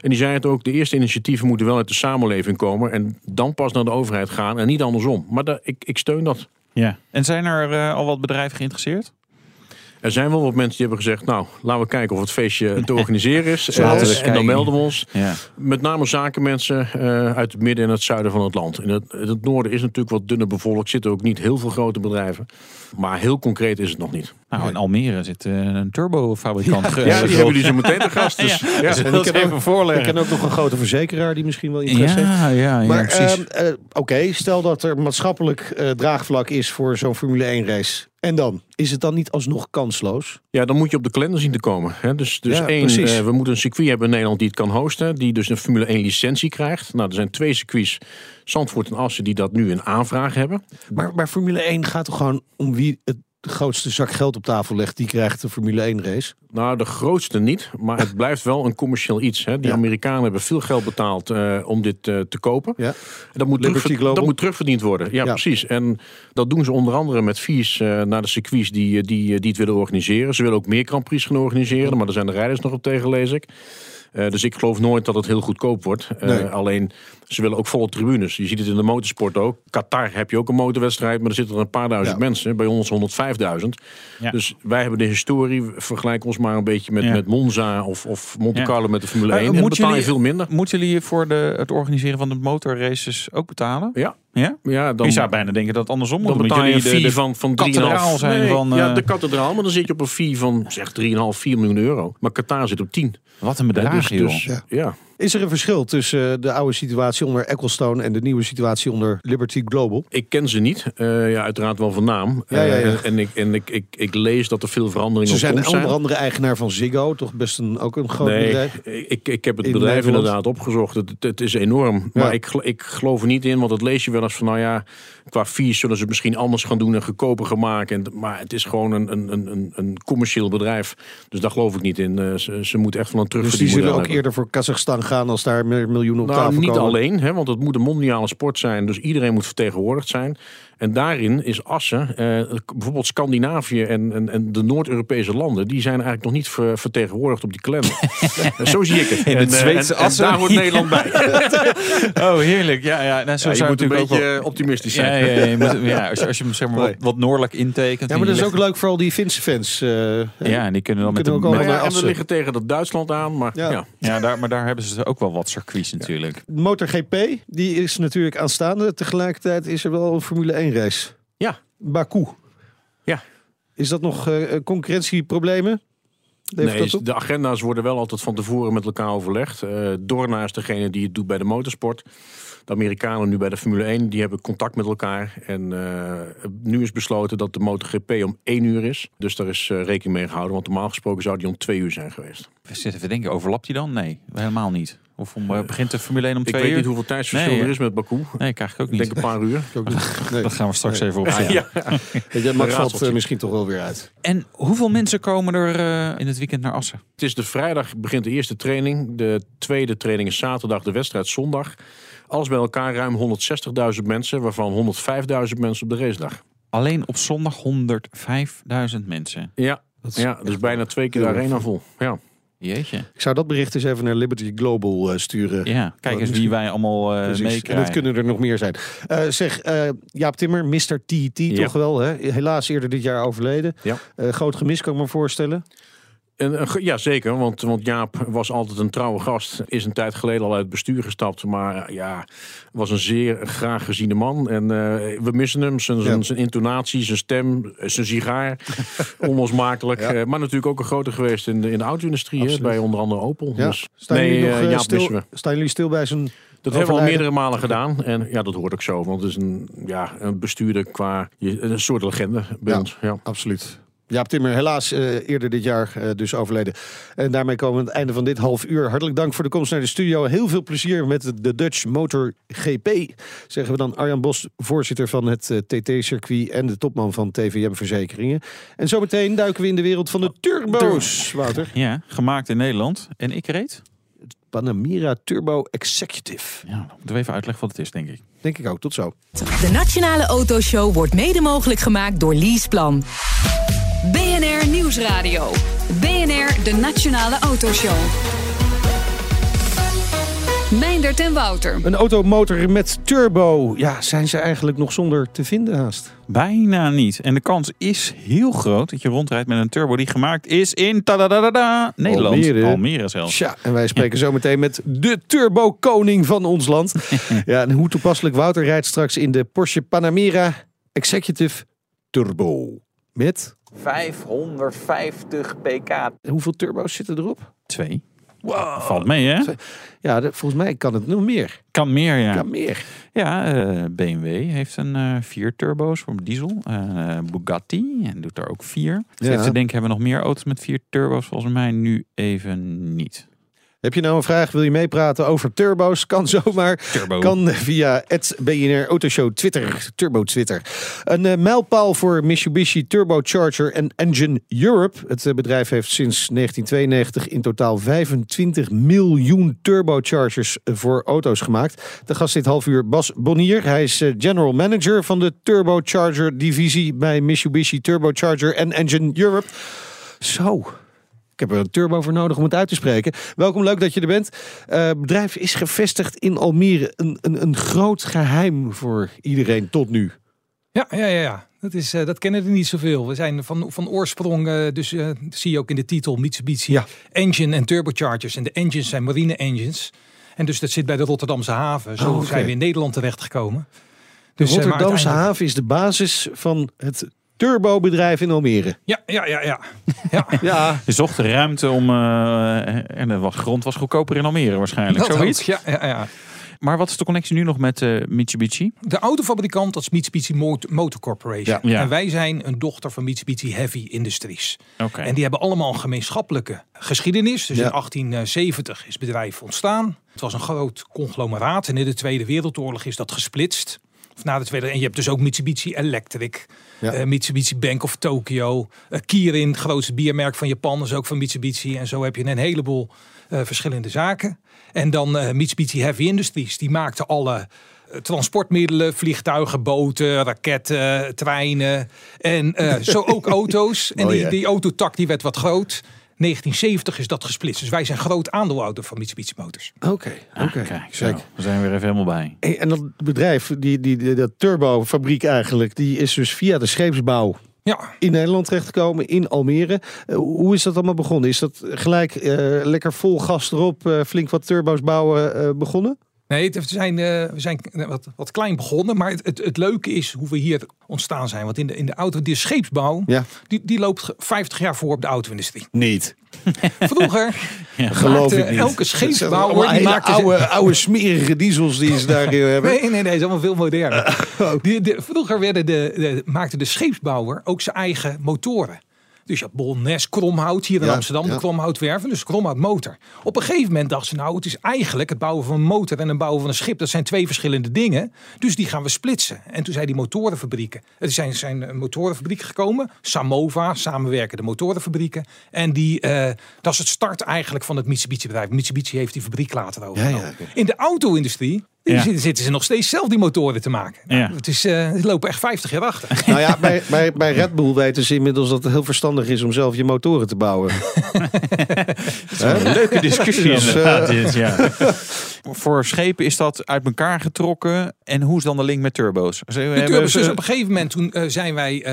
En die zei het ook, de eerste initiatieven moeten wel uit de samenleving komen. En dan pas naar de overheid gaan en niet andersom. Maar ik, ik steun dat. Ja. En zijn er eh, al wat bedrijven geïnteresseerd? Er zijn wel wat mensen die hebben gezegd, nou, laten we kijken of het feestje te organiseren is. Eh, en dan melden we ons. Ja. Met name zakenmensen eh, uit het midden en het zuiden van het land. In het, in het noorden is natuurlijk wat dunner bevolkt. Zitten ook niet heel veel grote bedrijven. Maar heel concreet is het nog niet. Nou, in Almere zit eh, een turbofabrikant. Ja, die hebben jullie zo meteen te gast. Dus, ja. Ja, ik ken, even ook, ik voorleggen. ken ook nog een grote verzekeraar die misschien wel interesse heeft. Ja, ja, ja, Maar precies. ehm, eh, oké, stel dat er maatschappelijk eh, draagvlak is voor zo'n Formule 1 race. En dan? Is het dan niet alsnog kansloos? Ja, dan moet je op de kalender zien te komen. Hè. Dus, dus Ja, één, eh, we moeten een circuit hebben in Nederland die het kan hosten. Die dus een Formule 1 licentie krijgt. Nou, er zijn twee circuits, Zandvoort en Assen, die dat nu in aanvraag hebben. Maar, maar Formule 1 gaat toch gewoon om wie het grootste zak geld op tafel legt, die krijgt de Formule 1 race. Nou, de grootste niet, maar het blijft wel een commercieel iets. Hè. Die Ja. Amerikanen hebben veel geld betaald eh, om dit eh, te kopen. Ja. En dat moet, terugver- dat moet terugverdiend worden. Ja, Ja. precies. En dat doen ze onder andere met fees eh, naar de circuits die, die, die het willen organiseren. Ze willen ook meer Grand Prix gaan organiseren, maar daar zijn de rijders nog op tegen, lees ik. Dus ik geloof nooit dat het heel goedkoop wordt. Nee. Alleen, ze willen ook volle tribunes. Je ziet het in de motorsport ook. Qatar heb je ook een motorwedstrijd, maar er zitten er een paar duizend Ja. mensen. Bij ons 105.000. Ja. Dus wij hebben de historie. Vergelijk ons maar een beetje met, Ja. met Monza of, of Monte. Carlo met de Formule Maar 1. En dan betaal je jullie- veel minder. Moeten jullie voor de, het organiseren van de motorraces ook betalen? Ja, Ja? ja dan, je zou bijna denken dat het andersom moet. dan omdat betaal je een de- fee de- van, van 3,5. kathedraal zijn Nee, van, ja, eh, de kathedraal. Maar dan zit je op een fee van zeg 3,5, 4 miljoen euro. Maar Qatar zit op 10. Wat een bedrag, dus, joh. dus, Ja. Is er een verschil tussen eh, de oude situatie onder Ecclestone en de nieuwe situatie onder Liberty Global? Ik ken ze niet. Eh, ja, uiteraard wel van naam. Ja, ja, ja. Eh, en ik, en ik, ik, ik lees dat er veel veranderingen Ze op zijn komst zijn. onder andere eigenaar van Ziggo, toch best een, ook een groot Nee, bedrijf. ik, ik heb het In bedrijf Nederland. inderdaad opgezocht. Het, het is enorm. Maar ik, ik geloof er niet in, want dat lees je wel eens van, nou ja, qua fees zullen ze het misschien anders gaan doen en goedkoper gaan maken. En, maar het is gewoon een, een, een- een, commercieel bedrijf. Dus daar geloof ik niet in. Eh, ze, ze moeten echt wel een Dus die zullen ook hebben. eerder voor Kazachstan gaan als daar meer miljoenen op Nou, tafel niet komen. alleen, hè, want het moet een mondiale sport zijn. Dus iedereen moet vertegenwoordigd zijn. En daarin is Assen, eh, bijvoorbeeld Scandinavië en, en, en de Noord-Europese landen, die zijn eigenlijk nog niet ver- vertegenwoordigd op die kalender. Zo zie ik het. In En, het eh, Zweedse en- en Assen. daar hoort Nederland bij. Oh, heerlijk. Ja, ja. Nou, zo Ja, je zou moet een natuurlijk beetje wel- optimistisch Ja, zijn. ja, ja, je moet- ja, als, je- als je zeg maar, wat, noordelijk intekent. Ja, maar dat is en ook leuk voor al die Finse fans. eh, Ja, en die kunnen dan met de... kunnen ook met- en we liggen tegen dat Duitsland aan. Maar Ja. ja. ja, daar, maar daar hebben ze ook wel wat circuits natuurlijk. MotoGP, die is natuurlijk aanstaande. Tegelijkertijd is er wel een Formule 1 race. Ja. Baku. Ja. Is dat nog eh, concurrentieproblemen? Levert Nee, dat de agenda's worden wel altijd van tevoren met elkaar overlegd. Eh Dorna is degene die het doet bij de motorsport. De Amerikanen nu bij de Formule 1, die hebben contact met elkaar. En eh, nu is besloten dat de MotoGP om één uur is. Dus daar is eh, rekening mee gehouden. Want normaal gesproken zou die om twee uur zijn geweest. We zitten even denken, overlapt die dan? Nee, helemaal niet. Of om, eh, begint de Formule 1 om Ik twee weet uur? niet hoeveel tijdsverschil Nee, er ja. is met Baku. Nee, krijg ik ook Ik niet. denk een paar uur. Nee. Dat gaan we straks even opzoeken. Ja. Weet je, dat valt eh, misschien toch wel weer uit. En hoeveel mensen komen er eh, in het weekend naar Assen? Het is de vrijdag begint de eerste training. De tweede training is zaterdag, de wedstrijd zondag. Alles bij elkaar ruim 160.000 mensen, waarvan 105.000 mensen op de racedag. Alleen op zondag 105.000 mensen. Ja, Dat is ja dus bijna twee keer de arena vol. Ja. Jeetje. Ik zou dat bericht eens even naar Liberty Global eh, sturen. Ja, kijk eens wie wij allemaal eh Precies. En meekrijgen. dat kunnen er nog meer zijn. Eh, zeg, Jaap Timmer, Mr. TT Ja. toch wel, hè? Helaas eerder dit jaar overleden. Ja. Groot gemis kan ik me voorstellen. En, ja, zeker. Want, want Jaap was altijd een trouwe gast. Is een tijd geleden al uit het bestuur gestapt. Maar eh, ja, was een zeer graag geziene man. En eh, we missen hem. Zijn, zijn, Ja. zijn intonatie, zijn stem, zijn sigaar. Onlosmakelijk. Ja. Eh, maar natuurlijk ook een grote geweest in de, in de auto-industrie. Bij onder andere Opel. Ja. Dus, Staan, nee, nog, Jaap stil, missen we. staan jullie stil bij zijn Dat hebben we al meerdere malen gedaan. En ja, dat hoort ook zo. Want het is een, ja, een bestuurder qua... Een soort legende bij ons. Ja. Absoluut. Jaap Timmer, helaas eh, eerder dit jaar eh, dus overleden. En daarmee komen we aan het einde van dit half uur. Hartelijk dank voor de komst naar de studio. Heel veel plezier met de- Dutch Motor GP. Zeggen we dan Arjan Bos, voorzitter van het eh, TT-circuit... en de topman van TVM Verzekeringen. En zometeen duiken we in de wereld van de turbo's, Wouter. Ja, gemaakt in Nederland. En ik reed? Panamera Turbo Executive. Ja, moeten we even uitleggen wat het is, denk ik. Denk ik ook, tot zo. De Nationale Autoshow wordt mede mogelijk gemaakt door Leaseplan. BNR Nieuwsradio. BNR, de Nationale Autoshow. Meindert en Wouter. Een automotor met turbo. Ja, zijn ze eigenlijk nog zonder te vinden haast? Bijna niet. En de kans is heel groot dat je rondrijdt met een turbo die gemaakt is in tadadadada, Nederland. Almere. Almere zelfs. Tja, en wij spreken zo meteen met de turbo-koning van ons land. ja, en hoe toepasselijk Wouter rijdt straks in de Porsche Panamera Executive Turbo. Met 550 pk. hoeveel turbo's zitten erop? Twee. Valt mee, hè? Ja, volgens mij kan het nog meer. Kan meer, ja. Kan meer. Ja, eh, BMW heeft een eh, vier turbo's voor diesel. Eh, Bugatti en doet daar ook vier. Ja. te denken, hebben we nog meer auto's met vier turbo's? Volgens mij nu even niet. Heb je nou een vraag? Wil je meepraten over turbo's? Kan zomaar. Turbo. Kan via het BNR Autoshow Twitter, Turbo Twitter. Een eh, mijlpaal voor Mitsubishi Turbocharger en Engine Europe. Het eh, bedrijf heeft sinds 1992 in totaal 25 miljoen turbochargers eh, voor auto's gemaakt. De gast dit half uur Bas Bonnier. Hij is general manager van de Turbocharger divisie bij Mitsubishi Turbocharger en Engine Europe. Zo. Ik heb er een turbo voor nodig om het uit te spreken. Welkom, leuk dat je er bent. Het bedrijf is gevestigd in Almere. Een, een, een groot geheim voor iedereen tot nu. Ja, ja, ja, ja. Dat, is, eh, dat kennen er niet zoveel. We zijn van, van oorsprong, eh, dus zie je ook in de titel Mitsubishi Ja. Engine en Turbochargers. En de engines zijn marine engines. En dus dat zit bij de Rotterdamse haven. Zo Oh, zijn we in Nederland terechtgekomen. De Dus, Rotterdamse uiteindelijk- haven is de basis van het turbobedrijf in Almere. Ja, ja, ja, ja. ja. Ja, Je zocht ruimte om... eh, en de was, grond was goedkoper in Almere waarschijnlijk. Dat Zoiets. ook. Ja, ja, ja. Maar wat is de connectie nu nog met eh, Mitsubishi? De autofabrikant dat is Mitsubishi Mot- Motor Corporation. Ja. Ja. En wij zijn een dochter van Mitsubishi Heavy Industries. Oké. En die hebben allemaal een gemeenschappelijke geschiedenis. Dus Ja. in 1870 is het bedrijf ontstaan. Het was een groot conglomeraat. En in de Tweede Wereldoorlog is dat gesplitst. Of na de Tweede. En je hebt dus ook Mitsubishi Electric. Ja. eh, Mitsubishi Bank of Tokyo. eh, Kirin, het grootste biermerk van Japan, is ook van Mitsubishi. En zo heb je een heleboel eh, verschillende zaken. En dan Mitsubishi Heavy Industries. Die maakte alle transportmiddelen, vliegtuigen, boten, raketten, treinen. En zo ook auto's. En Oh, die, die autotak die werd wat groot. 1970 is dat gesplitst. Dus wij zijn groot aandeelhouder van Mitsubishi Motors. oké. oké. Ah, Kijk, zo. Kijk. We zijn er weer even helemaal bij. Hey, en dat bedrijf, die, die, die, dat turbofabriek eigenlijk, die is dus via de scheepsbouw Ja, in Nederland terechtgekomen, in Almere. Eh, hoe is dat allemaal begonnen? Is dat gelijk eh, lekker vol gas erop, eh, flink wat turbo's bouwen eh, begonnen? Nee, het- we zijn, eh, we zijn wat, wat klein begonnen. Maar het, het, het leuke is hoe we hier ontstaan zijn. Want in de, in de auto, de scheepsbouw, Ja. die, die loopt ge- 50 jaar voor op de auto-industrie. Niet. Vroeger Geloof maakte ik niet. elke scheepsbouwer die maakte oude, oude smerige diesels die ze daar eh, hebben. Nee, nee, nee, dat is allemaal veel moderner. Die, de, vroeger werden de, de, maakte de scheepsbouwer ook zijn eigen motoren. Dus je had Bolnes Kromhout hier in Ja, Amsterdam, de Kromhoutwerven, dus Kromhout motor. Op een gegeven moment dachten ze, nou, het is eigenlijk het bouwen van een motor en het bouwen van een schip, dat zijn twee verschillende dingen. Dus die gaan we splitsen. En toen zei die motorenfabrieken, er zijn, zijn een motorenfabrieken gekomen, Samova, samenwerkende motorenfabrieken. En die, eh, dat is het start eigenlijk van het Mitsubishi bedrijf. Mitsubishi heeft die fabriek later overgenomen. Ja, ja, oké. In de auto-industrie die Ja. zitten, ze nog steeds zelf die motoren te maken. Nou, Ja. het is, eh, lopen echt 50 jaar achter. Nou ja, bij, bij, bij Red Bull weten ze inmiddels dat het heel verstandig is om zelf je motoren te bouwen. Leuke discussie Dus, eh, dit, ja. Voor schepen is dat uit elkaar getrokken. En hoe is dan de link met turbo's? De hebben turbos, dus op een gegeven moment toen eh, zijn wij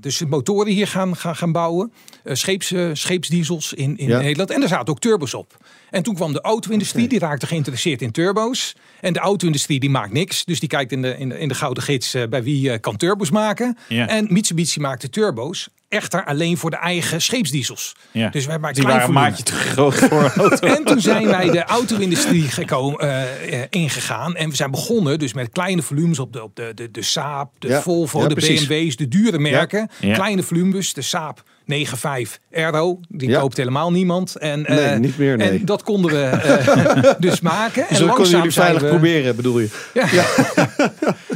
dus de motoren hier gaan, gaan, gaan bouwen. Eh, scheeps, eh, scheepsdiesels in, in Ja. Nederland. En daar zaten ook turbos op. En toen kwam de auto-industrie, die raakte geïnteresseerd in turbo's. En de auto-industrie die maakt niks. Dus die kijkt in de, in de, in de gouden gids eh, bij wie eh, kan turbo's maken. Ja. En Mitsubishi maakte turbo's. Echter alleen voor de eigen scheepsdiesels. Ja. Dus we hebben maar Die klein waren een maatje te groot voor een auto. En toen zijn wij de auto-industrie gekomen, eh, eh, ingegaan. En we zijn begonnen dus met kleine volumes op de, op de, de, de Saab, de Ja, Volvo, ja, de precies. BMW's, de dure merken. Kleine volumes, de Saab 9.5 Aero. Die Ja. koopt helemaal niemand. En, eh, niet meer, nee. En dat konden we eh, dus maken. En Dus konden langzaam jullie zijn veilig we, proberen, bedoel je?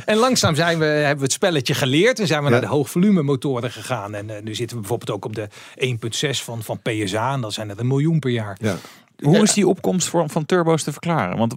En langzaam zijn we, hebben we het spelletje geleerd en zijn we Ja. naar de hoogvolume motoren gegaan. En eh, nu zitten we bijvoorbeeld ook op de 1.6 van, van PSA. En dan zijn er een miljoen per jaar. Hoe is die opkomst van, van turbo's te verklaren? Want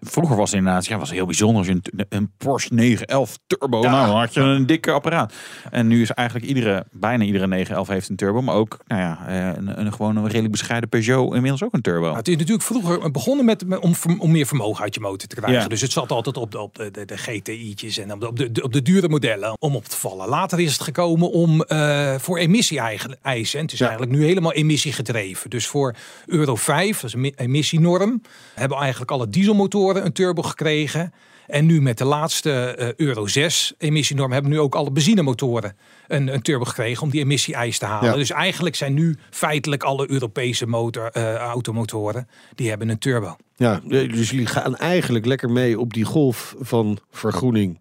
vroeger was het inderdaad ja, was heel bijzonder als je een, een Porsche 911 turbo, nou dan had je een dikke apparaat. En nu is eigenlijk iedere, bijna iedere 911 heeft een turbo, maar ook nou ja, eh, een, een gewoon een redelijk bescheiden Peugeot inmiddels ook een turbo. Nou, het is natuurlijk vroeger begonnen met, met- om, om meer vermogen uit je motor te krijgen. Ja. Dus het zat altijd op de, op de, de, de GTI'tjes en op de, op, de, op de dure modellen om op te vallen. Later is het gekomen om eh, voor emissie-eisen. En het is eigenlijk nu helemaal emissiegedreven. Dus voor Euro 5, dat is een mi- emissienorm, hebben eigenlijk alle dieselmotoren een turbo gekregen. En nu met de laatste eh, Euro 6 emissienorm hebben nu ook alle benzinemotoren een, een turbo gekregen om die emissie-eis te halen. Ja. Dus eigenlijk zijn nu feitelijk alle Europese motor, eh, automotoren, die hebben een turbo. Ja, dus jullie gaan eigenlijk lekker mee op die golf van vergroening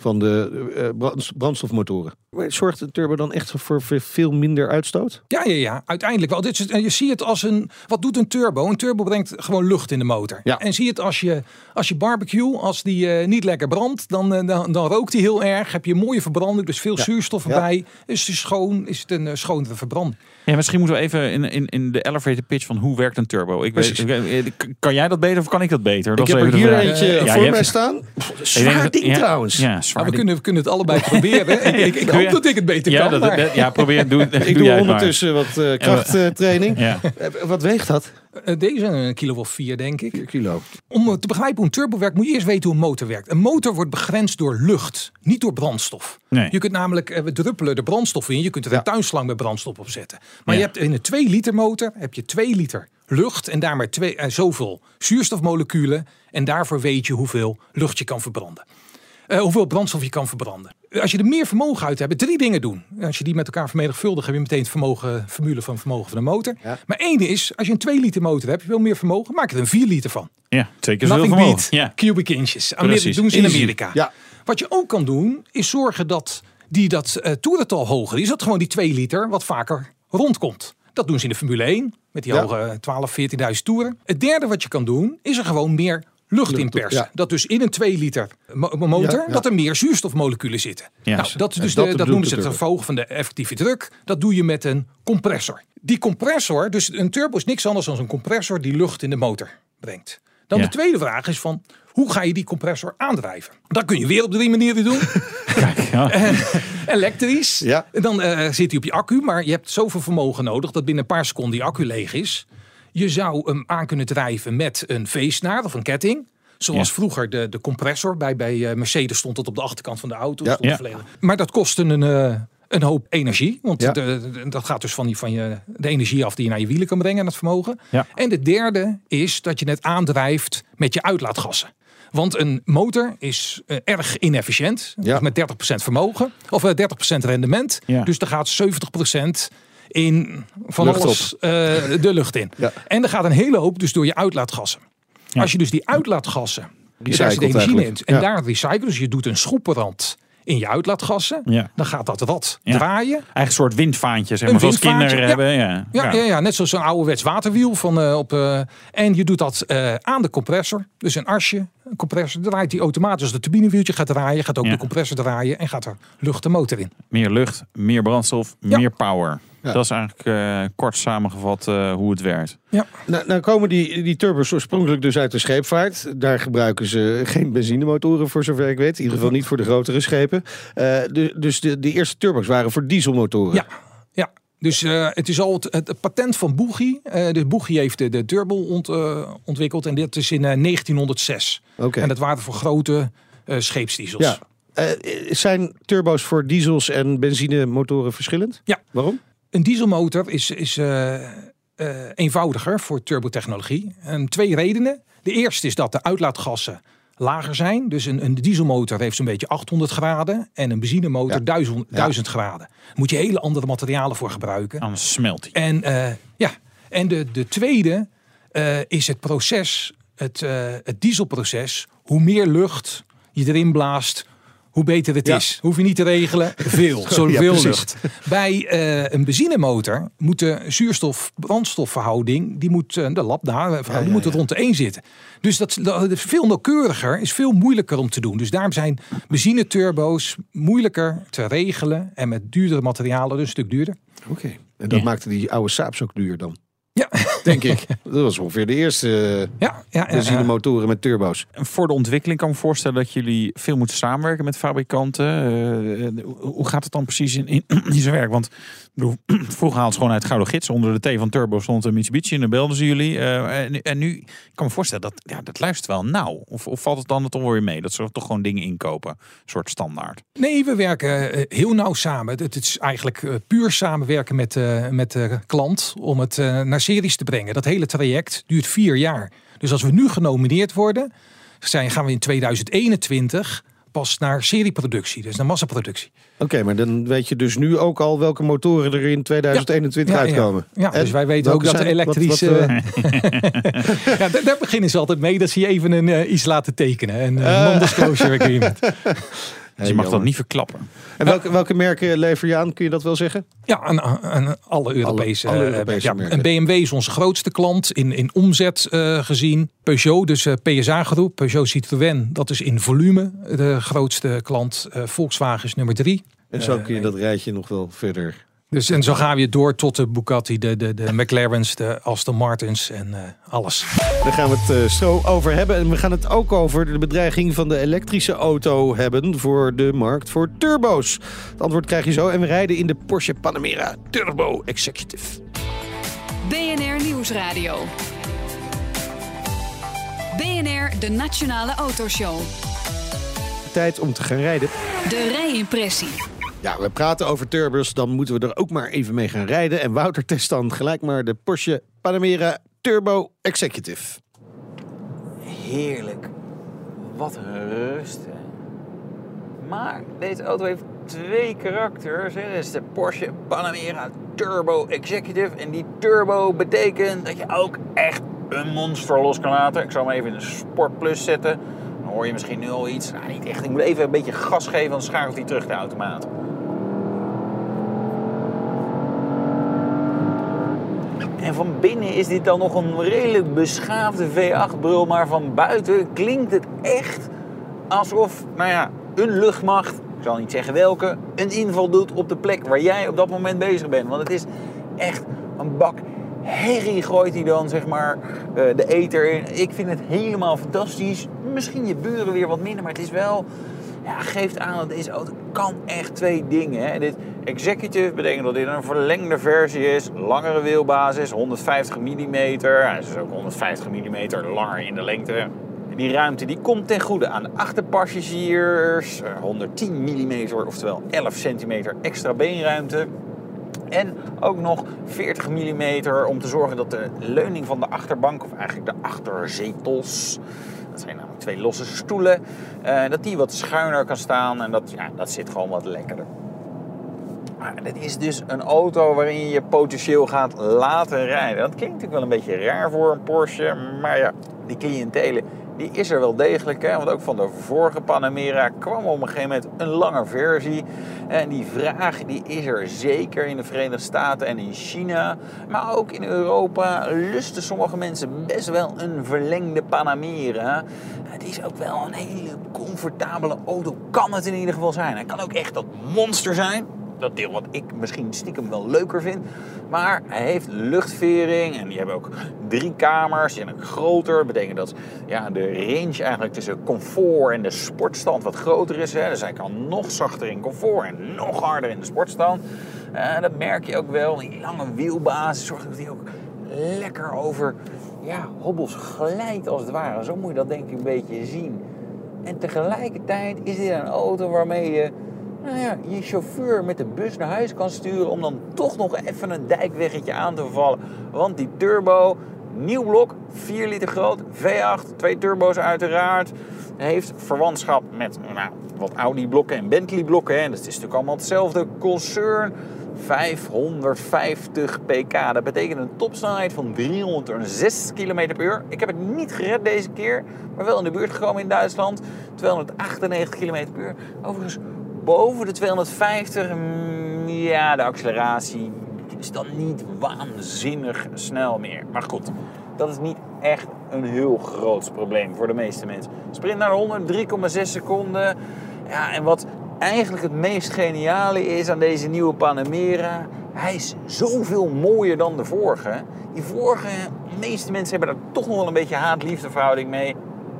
van de eh, brand- brandstofmotoren. Zorgt de turbo dan echt voor ve- veel minder uitstoot? Ja, ja, ja, uiteindelijk wel. Dit is, je ziet het als een. Wat doet een turbo? Een turbo brengt gewoon lucht in de motor. Ja. En zie je het als je, als je barbecue, als die eh, niet lekker brandt, dan, eh, dan, dan rookt die heel erg. Heb je mooie verbranding, dus veel zuurstof Ja. erbij. Is het schoon, is het een schonere verbranding. Ja, misschien moeten we even in, in, in de elevator pitch van hoe werkt een turbo. Ik weet, ik- kan jij dat beter of kan ik dat beter? Dat ik heb er hier vraag. eentje Ja, voor hebt- mij staan. Zwaar dat- ding ja, trouwens. Ja, zwaar we ding. kunnen, we kunnen het allebei proberen. ik, ik, ik hoop dat ik het beter kan. dat, maar- ja, probeer. Doe, Ik doe ondertussen wat eh, krachttraining. Eh, Wat weegt dat? Eh, Deze een kilo of vier, denk ik. 4 kilo. Om te begrijpen hoe een turbo werkt, moet je eerst weten hoe een motor werkt. Een motor wordt begrensd door lucht, niet door brandstof. Nee. Je kunt namelijk eh, we druppelen de brandstof in. Je kunt er Ja. een tuinslang met brandstof op zetten. Maar Ja. je hebt in een 2 liter motor heb je 2 liter lucht en daarmee twee, eh, zoveel zuurstofmoleculen. En daarvoor weet je hoeveel lucht je kan verbranden. Eh, hoeveel brandstof je kan verbranden. Als je er meer vermogen uit hebt, drie dingen doen. Als je die met elkaar vermenigvuldigt, heb je meteen het vermogen, formule van vermogen van de motor. Ja. Maar één is, als je een 2 liter motor hebt, je wil meer vermogen, maak er een 4 liter van. Ja, twee keer zoveel vermogen. beat Ja. cubic inches. Amerika, Precies. doen ze in. Amerika. Ja. Wat je ook kan doen, is zorgen dat die dat eh toerental hoger is. Dat gewoon die 2 liter wat vaker rondkomt. Dat doen ze in de Formule 1 met die Ja. hoge eh, 12, 14.000 toeren. Het derde wat je kan doen, is er gewoon meer lucht, in Lucht op, persen. ja. Dat dus in een 2 liter mo- motor, Ja, ja. dat er meer zuurstofmoleculen zitten. Nou, dat, is dus dat de, dat bedoelt noemen ze de het verhogen van de effectieve druk. Dat doe je met een compressor. Die compressor, dus een turbo is niks anders dan een compressor die lucht in de motor brengt. Dan Ja. de tweede vraag is van, hoe ga je die compressor aandrijven? Dat kun je weer op drie manieren doen. Kijk, ja. Elektrisch. Ja. En dan eh, zit hij op je accu, maar je hebt zoveel vermogen nodig dat binnen een paar seconden die accu leeg is. Je zou hem aan kunnen drijven met een V-snaar of een ketting. Zoals Ja. vroeger de, de compressor. Bij, bij eh, Mercedes stond het op de achterkant van de auto. Ja. Maar dat kostte een, eh, een hoop energie. Want Ja. de, de- dat gaat dus van, die, van je, de energie af die je naar je wielen kan brengen. En het vermogen. Ja. En de derde is dat je het aandrijft met je uitlaatgassen. Want een motor is eh, erg inefficiënt. Ja. Met 30% vermogen. Of eh, 30% rendement. Ja. Dus er gaat 70% in van Lucht alles eh, de lucht in. Ja. En er gaat een hele hoop dus door je uitlaatgassen. Ja. Als je dus die uitlaatgassen, daar zit Recycled energie eigenlijk. in. En daar recyclen. Dus je doet een schroepenrand in je uitlaatgassen. Ja. Dan gaat dat Ja. draaien. Eigen soort windvaantje, zeg Een maar, zoals kinderen ja. hebben. Ja. Ja, ja. Ja, net zoals zo'n ouderwets waterwiel. Van, eh, op, eh, en je doet dat aan de compressor. Dus een asje, een compressor. Draait die automatisch. De turbinewieltje gaat draaien, gaat ook de compressor draaien. En gaat er lucht de motor in. Meer lucht, meer brandstof, meer power. Ja. Dat is eigenlijk eh, kort samengevat eh, hoe het werkt. Ja. Nou, nou komen die, die turbos oorspronkelijk dus uit de scheepvaart. Daar gebruiken ze geen benzinemotoren voor zover ik weet. In ieder geval niet voor de grotere schepen. Eh, de, dus de, de eerste turbo's waren voor dieselmotoren. Ja, ja. Dus eh, het is al het, het patent van Boegie. Eh de Boegie heeft de, de turbo ont, eh, ontwikkeld. En dit is in eh, 1906. Oké. En dat waren voor grote eh, scheepsdiesels. Ja. Eh, zijn turbo's voor diesels en benzinemotoren verschillend? Ja. Waarom? Een dieselmotor is, is eh, eh, eenvoudiger voor turbotechnologie. En twee redenen. De eerste is dat de uitlaatgassen lager zijn. Dus een, een dieselmotor heeft zo'n beetje 800 graden en een benzinemotor Ja. 1000, 1000 graden. Daar moet je hele andere materialen voor gebruiken. Anders smelt hij. En eh, ja, en de, de tweede eh, is het proces, het, eh, het dieselproces. Hoe meer lucht je erin blaast, hoe beter het Ja. is. Hoef je niet te regelen, veel, zoveel precies. lucht. Bij eh, een benzinemotor moet de zuurstof-brandstofverhouding, die moet, eh, de lab daar, verhouding, die moet er rond de 1 zitten. Dus dat, dat is veel nauwkeuriger, is veel moeilijker om te doen. Dus daarom zijn benzineturbo's moeilijker te regelen en met duurdere materialen dus een stuk duurder. Oké. En dat Ja. maakte die oude Saabs ook duur dan. Ja, Denk ik. Dat was ongeveer de eerste eh, ja, ja, ja, ja. benzinemotoren met turbo's. En Voor de ontwikkeling kan ik me voorstellen dat jullie veel moeten samenwerken met fabrikanten. Eh, eh, hoe gaat het dan precies in, in, in zijn werk? Want ik bedoel, vroeger haalden ze gewoon uit Gouden Gids. Onder de T van Turbo stond een Mitsubishi en dan belden ze jullie. Eh, en, nu- en nu ik kan me voorstellen dat ja, dat luistert wel nauw. Of, of valt het dan toch weer mee? Dat ze toch gewoon dingen inkopen. Een soort standaard. Nee, we werken heel nauw samen. Het het is eigenlijk puur samenwerken met, eh, met de klant om het eh, naar series te brengen. Dat hele traject duurt vier jaar. Dus als we nu genomineerd worden, zijn, gaan we in 2021 pas naar serieproductie, dus naar massaproductie. Oké, maar dan weet je dus nu ook al welke motoren er in 2021 Ja, ja. uitkomen. Ja, dus wij weten ook dat de wat- elektrische. wat, eh, ja, daar, daar beginnen ze altijd mee dat ze je even een, eh, iets laten tekenen. Een uh, non-disclosure agreement. Dus je mag dat niet verklappen. En welke, welke merken lever je aan? Kun je dat wel zeggen? Ja, aan, aan alle Europese. alle eh, Europese ja, merken. en BMW is onze grootste klant in, in omzet eh, gezien. Peugeot, dus eh, PSA groep. Peugeot Citroën, dat is in volume de grootste klant. Eh, Volkswagen is nummer drie. En zo kun je dat rijtje nog wel verder. Dus en zo gaan we door tot de Bugatti, de, de, de McLaren's, de Aston Martins en eh, alles. Daar gaan we het eh, zo over hebben. En we gaan het ook over de bedreiging van de elektrische auto hebben voor de markt voor turbo's. Het antwoord krijg je zo. En we rijden in de Porsche Panamera Turbo Executive. BNR Nieuwsradio. BNR, de Nationale Autoshow. Tijd om te gaan rijden. De rijimpressie. Ja, we praten over turbos, dan moeten we er ook maar even mee gaan rijden. En Wouter test dan gelijk maar de Porsche Panamera Turbo Executive. Heerlijk. Wat een rust. hè. Maar deze auto heeft twee karakters. Hè. Is de Porsche Panamera Turbo Executive. En die turbo betekent dat je ook echt een monster los kan laten. Ik zal hem even in de Sport Plus zetten. Hoor je misschien nu al iets. Nou, niet echt. Ik moet even een beetje gas geven, dan schakelt hij terug de automaat. En van binnen is dit dan nog een redelijk beschaafde V8-brul, maar van buiten klinkt het echt alsof, nou ja, een luchtmacht, ik zal niet zeggen welke, een inval doet op de plek waar jij op dat moment bezig bent. Want het is echt een bak herrie gooit hij dan, zeg maar, eh, de ether in. Ik vind het helemaal fantastisch. Misschien je buren weer wat minder, maar het is wel ja, geeft aan dat deze auto kan echt twee dingen. Hè. Dit executive betekent dat dit een verlengde versie is. Langere wielbasis, 150 mm. Hij is dus ook 150 mm langer in de lengte. Die ruimte die komt ten goede aan de achterpassagiers. Eh, 110 mm, oftewel 11 cm extra beenruimte. En ook nog 40 mm om te zorgen dat de leuning van de achterbank, of eigenlijk de achterzetels, dat zijn namelijk twee losse stoelen, eh, dat die wat schuiner kan staan en dat, ja, dat zit gewoon wat lekkerder. Maar dit is dus een auto waarin je potentieel gaat laten rijden. Dat klinkt natuurlijk wel een beetje raar voor een Porsche, maar ja, die cliëntele die is er wel degelijk. Hè? Want ook van de vorige Panamera kwam op een gegeven moment een lange versie. En die vraag die is er zeker in de Verenigde Staten en in China. Maar ook in Europa lusten sommige mensen best wel een verlengde Panamera. Het is ook wel een hele comfortabele auto. Kan het in ieder geval zijn. Hij kan ook echt dat monster zijn dat deel wat ik misschien stiekem wel leuker vind. Maar hij heeft luchtvering en die hebben ook drie kamers. Die zijn ook groter. Dat betekent dat ja, de range eigenlijk tussen comfort en de sportstand wat groter is. Hè. Dus hij kan nog zachter in comfort en nog harder in de sportstand. En dat merk je ook wel. Die lange wielbasis zorgt dat hij ook lekker over ja, hobbels glijdt als het ware. Zo moet je dat denk ik een beetje zien. En tegelijkertijd is dit een auto waarmee je nou ja, je chauffeur met de bus naar huis kan sturen om dan toch nog even een dijkweggetje aan te vallen. Want die turbo, Nieuw blok, 4 liter groot, V8, twee turbo's uiteraard. Heeft verwantschap met nou, wat Audi blokken en Bentley blokken. En dat is natuurlijk allemaal hetzelfde concern. 550 pk. Dat betekent een topsnelheid van 306 km per uur. Ik heb het niet gered deze keer, maar wel in de buurt gekomen in Duitsland. 298 km per uur. Overigens, boven de 250, mm, ja, de acceleratie is dan niet waanzinnig snel meer. Maar goed, dat is niet echt een heel groot probleem voor de meeste mensen. Sprint naar de 100, 3,6 seconden. Ja, en wat eigenlijk het meest geniale is aan deze nieuwe Panamera, hij is zoveel mooier dan de vorige. Die vorige, de meeste mensen hebben daar toch nog wel een beetje haat-liefde verhouding mee.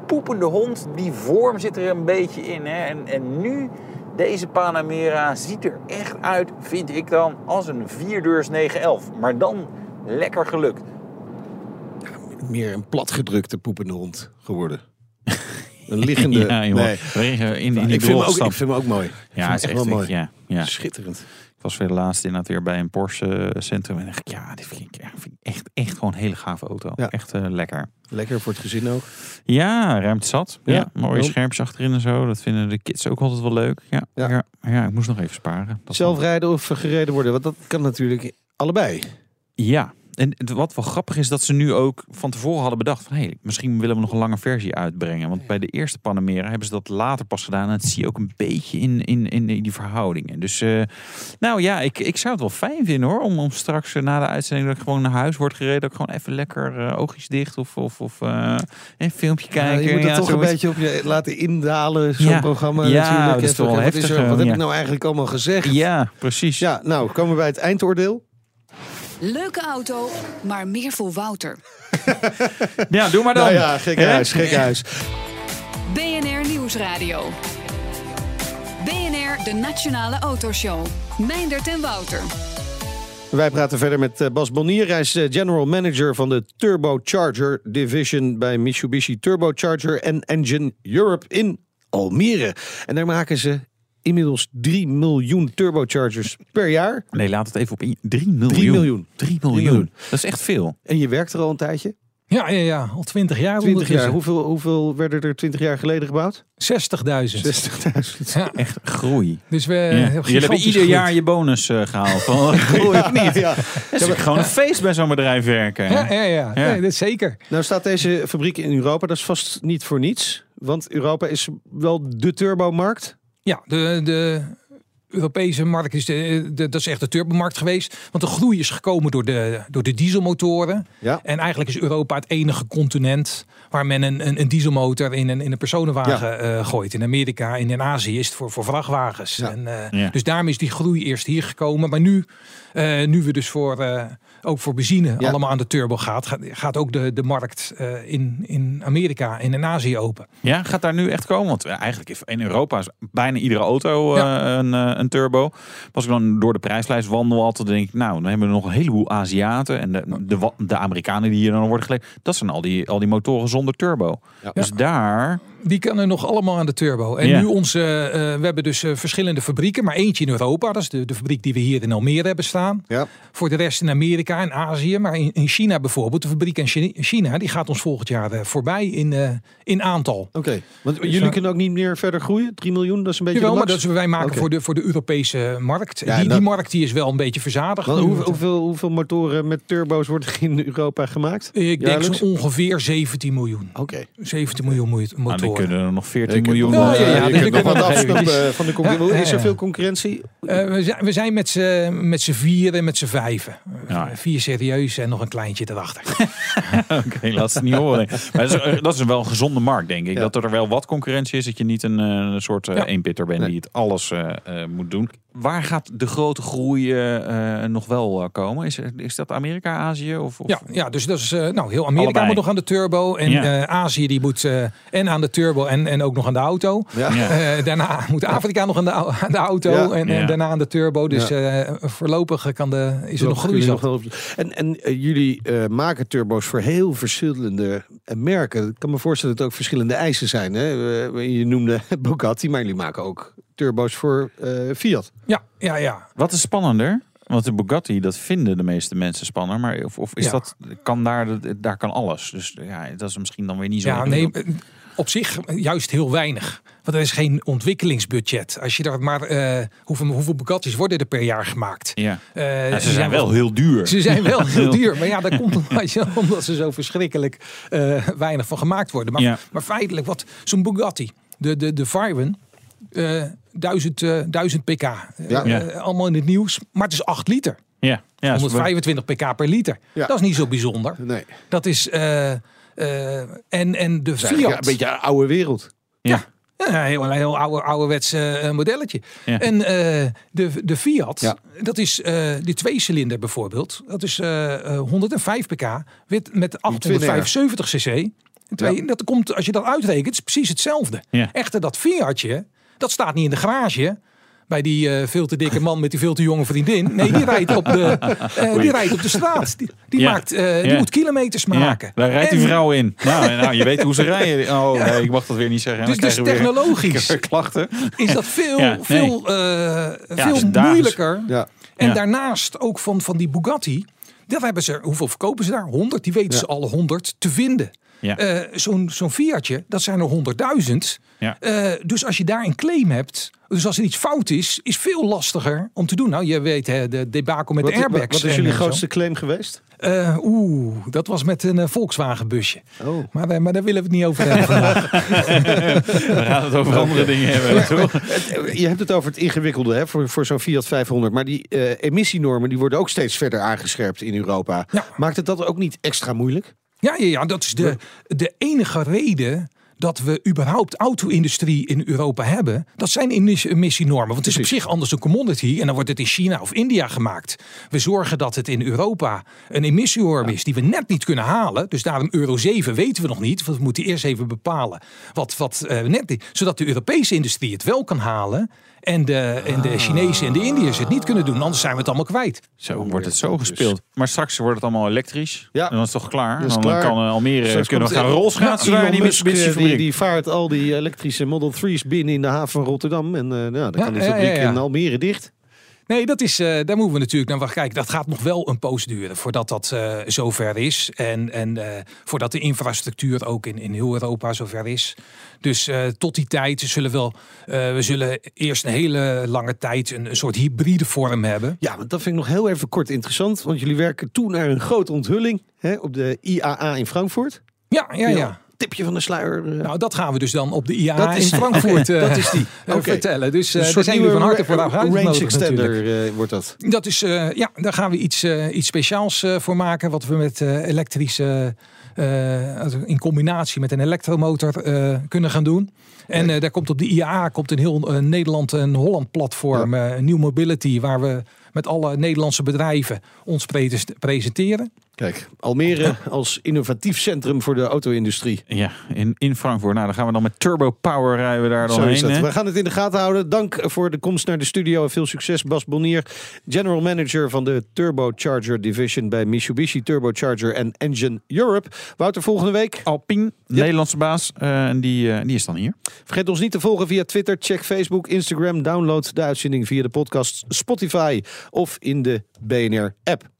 Poepende hond, die vorm zit er een beetje in. Hè? En, en nu, deze Panamera ziet er echt uit, vind ik dan, als een vierdeurs 911. Maar dan lekker gelukt. Meer een platgedrukte poepende hond geworden. Een liggende... ja, joh. nee. Regen in, in die ik, vind hem ook, ik vind hem ook mooi. Ik Ja, is hem echt wel mooi. Ja, ja. Schitterend. Ik was weer laatst inderdaad weer bij een Porsche eh, centrum. En dacht ik, ja, dit vind ik, ja, vind ik echt, echt gewoon een hele gave auto. Ja. Echt eh, lekker. Lekker voor het gezin ook. Ja, ruimte zat. Ja, Ja. mooie schermpjes achterin en zo. Dat vinden de kids ook altijd wel leuk. Ja, Ja. ja. ja, ik moest nog even sparen. Dat Zelf rijden of gereden worden, want dat kan natuurlijk allebei. Ja, en wat wel grappig is dat ze nu ook van tevoren hadden bedacht van... hé, hey, misschien willen we nog een lange versie uitbrengen. Want bij de eerste Panamera hebben ze dat later pas gedaan. En dat zie je ook een beetje in, in, in die verhoudingen. Dus eh, nou ja, ik, ik zou het wel fijn vinden hoor. Om, om straks eh, na de uitzending dat ik gewoon naar huis word gereden. Dat ik gewoon even lekker eh, oogjes dicht of, of, of een filmpje Ja, kijken. je moet het Ja, toch een beetje op je laten indalen, zo'n Ja. programma Ja, dat is toch wel heftig, Wat heb ja. ik nou eigenlijk allemaal gezegd? Ja, precies. Ja, nou, komen we bij het eindoordeel. Leuke auto, maar meer voor Wouter. Ja, doe maar dan. Nou ja, gek Hè? huis, gek huis. BNR Nieuwsradio. BNR, de Nationale Autoshow. Meindert en Wouter. Wij praten verder met eh, Bas Bonnier. Hij is eh, general manager van de Turbocharger Division bij Mitsubishi Turbocharger en Engine Europe in Almere. En daar maken ze inmiddels 3 miljoen turbochargers per jaar. Nee, laat het even op in. 3 miljoen. 3 miljoen. 3 miljoen. Dat is echt veel. En je werkt er al een tijdje. Ja, ja, ja, al 20 jaar. 20 jaar. Hoeveel, hoeveel werden er 20 jaar geleden gebouwd? 60.000. 60.000. Ja, Echt groei. dus we Ja. hebben Jullie hebben gigantisch ieder jaar je bonus eh, gehaald. Van groei of niet? Ja. Het is gewoon een feest bij zo'n bedrijf werken. Ja, ja, ja. Ja. Nee, dat is zeker. Nou staat deze fabriek in Europa. Dat is vast niet voor niets. Want Europa is wel de turbomarkt. Ja, de, de Europese markt is, de, de, dat is echt de turbomarkt geweest. Want de groei is gekomen door de, door de dieselmotoren. Ja. En eigenlijk is Europa het enige continent waar men een, een, een dieselmotor in een, in een personenwagen eh, gooit. In Amerika en in Azië is het voor, voor vrachtwagens. Ja. En, eh, Ja. Dus daarom is die groei eerst hier gekomen. Maar nu, eh, nu we dus voor, eh, ook voor benzine Ja. allemaal aan de turbo gaat, gaat, gaat ook de, de markt eh, in, in Amerika en in Azië open. Ja, gaat daar nu echt komen? Want eigenlijk is in Europa is bijna iedere auto eh, een, een turbo. Als ik dan door de prijslijst wandel altijd, dan denk ik, nou, dan hebben we nog een heleboel Aziaten. En de, de, wa- de Amerikanen die hier dan worden geleverd, dat zijn al die, al die motoren zonder turbo. Ja. Dus daar, Die kan er nog allemaal aan de turbo. En Ja. nu onze, eh, we hebben dus eh, verschillende fabrieken, maar eentje in Europa. Dat is de, de fabriek die we hier in Almere hebben staan. Ja. Voor de rest in Amerika en Azië. Maar in, in China bijvoorbeeld, de fabriek in Chi- China, die gaat ons volgend jaar eh, voorbij in, eh, in aantal. Oké. Want jullie Zo. kunnen ook niet meer verder groeien? 3 miljoen, dat is een beetje Jawel, de maar dat is, wij maken voor, de, voor de Europese markt. Ja, die, en dat- die markt die is wel een beetje verzadigd. Hoe- hoeveel, hoeveel motoren met turbo's worden er in Europa gemaakt? Ik denk zo'n ongeveer 17 miljoen. Oké. 17 miljoen mo- die kunnen er nog 14 Je kunt miljoen. Ja, ja, ja, je kunt wat eventjes- eh, van de concurrentie. Ja, Is er veel concurrentie? Eh, we, zijn, we zijn met z'n met z'n vier en met z'n vijven. Ja. Vier serieus en nog een kleintje erachter. Oké, laat ze niet horen. Maar dat, is, eh, dat is wel een gezonde markt, denk ik. Ja. Dat er wel wat concurrentie is. Dat je niet een, eh, een soort Ja. eenpitter bent Nee. die het alles eh, eh, moet doen. Waar gaat de grote groei nog wel komen? Is, is dat Amerika, Azië? Of, of... Ja, ja, dus dat is eh, nou heel Amerika Allebei. moet nog aan de turbo en Ja. eh, Azië die moet eh, en aan de turbo en, en ook nog aan de auto. Ja. Eh, daarna moet Afrika nog aan de, aan de auto Ja. en, en Ja. daarna aan de turbo. Dus eh, voorlopig kan de, is er nog groei En, en eh, jullie eh, maken turbo's voor heel verschillende merken. Ik kan me voorstellen dat er ook verschillende eisen zijn. Hè? Je noemde Bugatti, maar jullie maken ook turbo's voor eh, Fiat. Ja, ja, ja. Wat is spannender? Want de Bugatti, dat vinden de meeste mensen spannend. Maar of, of is Ja. dat, kan daar, daar kan alles. Dus ja, dat is misschien dan weer niet zo. Ja, nee. Op zich juist heel weinig. Want er is geen ontwikkelingsbudget. Als je daar maar, eh, hoeveel, hoeveel Bugatti's worden er per jaar gemaakt? Ja. Eh, Ja, ze zijn wel heel duur. Ze zijn wel heel duur. Maar ja, dat komt omdat, ze zo verschrikkelijk eh, weinig van gemaakt worden. Maar, Ja. maar feitelijk, wat zo'n Bugatti, de, de, de Veyron, eh 1000, eh 1000 pk. Ja. Allemaal in het nieuws. Maar het is 8 liter. Ja, ja is- 125 pk per liter. Ja. Dat is niet zo bijzonder. Nee. Dat is... eh, en, en de Fiat... ja, een beetje een oude wereld. ja. Ja, heel, een heel oude, ouderwets eh, modelletje. Ja. En eh, de, de Fiat, Ja. dat is eh die tweecilinder bijvoorbeeld. Dat is eh, eh, 105 pk met, met 875 cc. Twee, Ja. Dat komt, als je dat uitrekent, is precies hetzelfde. Ja. Echter, dat Fiatje, dat staat niet in de garage. Bij die eh, veel te dikke man met die veel te jonge vriendin. Nee, die rijdt op de, eh, die rijdt op de straat. Die, die, Ja. maakt, eh, die Ja. moet kilometers maken. Ja, daar rijdt die vrouw in. Nou, nou, je weet hoe ze rijden. Oh, nee, ik mag dat weer niet zeggen. Dus, dus technologisch weer klachten. is dat veel, Ja, nee. veel, eh, veel moeilijker. Ja. En Ja. daarnaast ook van, van die Bugatti. Dat hebben ze, hoeveel verkopen ze daar? 100. Die weten ze alle 100 te vinden. Ja. Eh, Zo'n zo'n Fiatje, dat zijn er 100.000. Ja. Eh, dus als je daar een claim hebt, dus als er iets fout is, is veel lastiger om te doen. Nou, je weet hè, de debacle met Wat, de airbags. wat is jullie zo. grootste claim geweest? Eh, Oeh, dat was met een eh, Volkswagen busje. Oh. Maar, maar daar willen we het niet over hebben vandaag. We gaan het over andere dingen hebben. toch? Je hebt het over het ingewikkelde hè, voor, voor zo'n Fiat 500. Maar die eh, emissienormen die worden ook steeds verder aangescherpt in Europa. Ja. Maakt het dat ook niet extra moeilijk? Ja, ja, ja dat is de, de enige reden dat we überhaupt auto-industrie in Europa hebben. Dat zijn emis- emissienormen. Want het is op zich anders een commodity. En dan wordt het in China of India gemaakt. We zorgen dat het in Europa een emissienorm is die we net niet kunnen halen. Dus daarom Euro 7 weten we nog niet. Want we moeten eerst even bepalen wat, wat eh, net niet. Zodat de Europese industrie het wel kan halen. En de, en de Chinezen en de Indiërs het niet kunnen doen. Anders zijn we het allemaal kwijt. Zo wordt het zo gespeeld. Maar straks wordt het allemaal elektrisch. Ja. En dan is het toch klaar? Dat is dan klaar. kan eh, Almere Straks kunnen we gaan rolschaatsen die Musk, eh, die, fabriek. die vaart al die elektrische Model 3's binnen in de haven van Rotterdam. En eh, nou, dan Ja, kan die ja, fabriek ja, ja. in Almere dicht. Nee, dat is, eh, daar moeten we natuurlijk naar wachten. Kijk, dat gaat nog wel een poos duren voordat dat eh, zover is. En, en eh, voordat de infrastructuur ook in, in heel Europa zover is. Dus tot die tijd zullen we wel, we zullen eerst een hele lange tijd een, een soort hybride vorm hebben. Ja, want dat vind ik nog heel even kort interessant. Want jullie werken toe naar een grote onthulling hè, op de IAA in Frankfurt. Ja, ja, ja. Tipje van de sluier. eh, Nou, dat gaan we dus dan op de IA Dat is- in Frankfurt eh, dat is die. eh, vertellen. Dus een eh soort daar zijn jullie van harte voor range extender eh, wordt dat. Dat is, eh, ja, daar gaan we iets, eh, iets speciaals eh, voor maken. Wat we met eh, elektrische, eh, in combinatie met een elektromotor eh, kunnen gaan doen. En eh, daar komt op de IAA komt in heel eh, Nederland een Holland platform, eh, een New Mobility, waar we met alle Nederlandse bedrijven ons pre- presenteren. Kijk, Almere als innovatief centrum voor de auto-industrie. Ja, in, in Frankfurt. Nou, dan gaan we dan met turbo power rijden we daar dan Zo is heen. dat. We gaan het in de gaten houden. Dank voor de komst naar de studio en veel succes Bas Bonnier, general manager van de Turbocharger division bij Mitsubishi Turbocharger en Engine Europe. Wouter, volgende week. Alpine, Nederlandse baas. eh, en die, eh, die is dan hier. Vergeet ons niet te volgen via Twitter, check Facebook, Instagram, download de uitzending via de podcast Spotify of in de BNR app.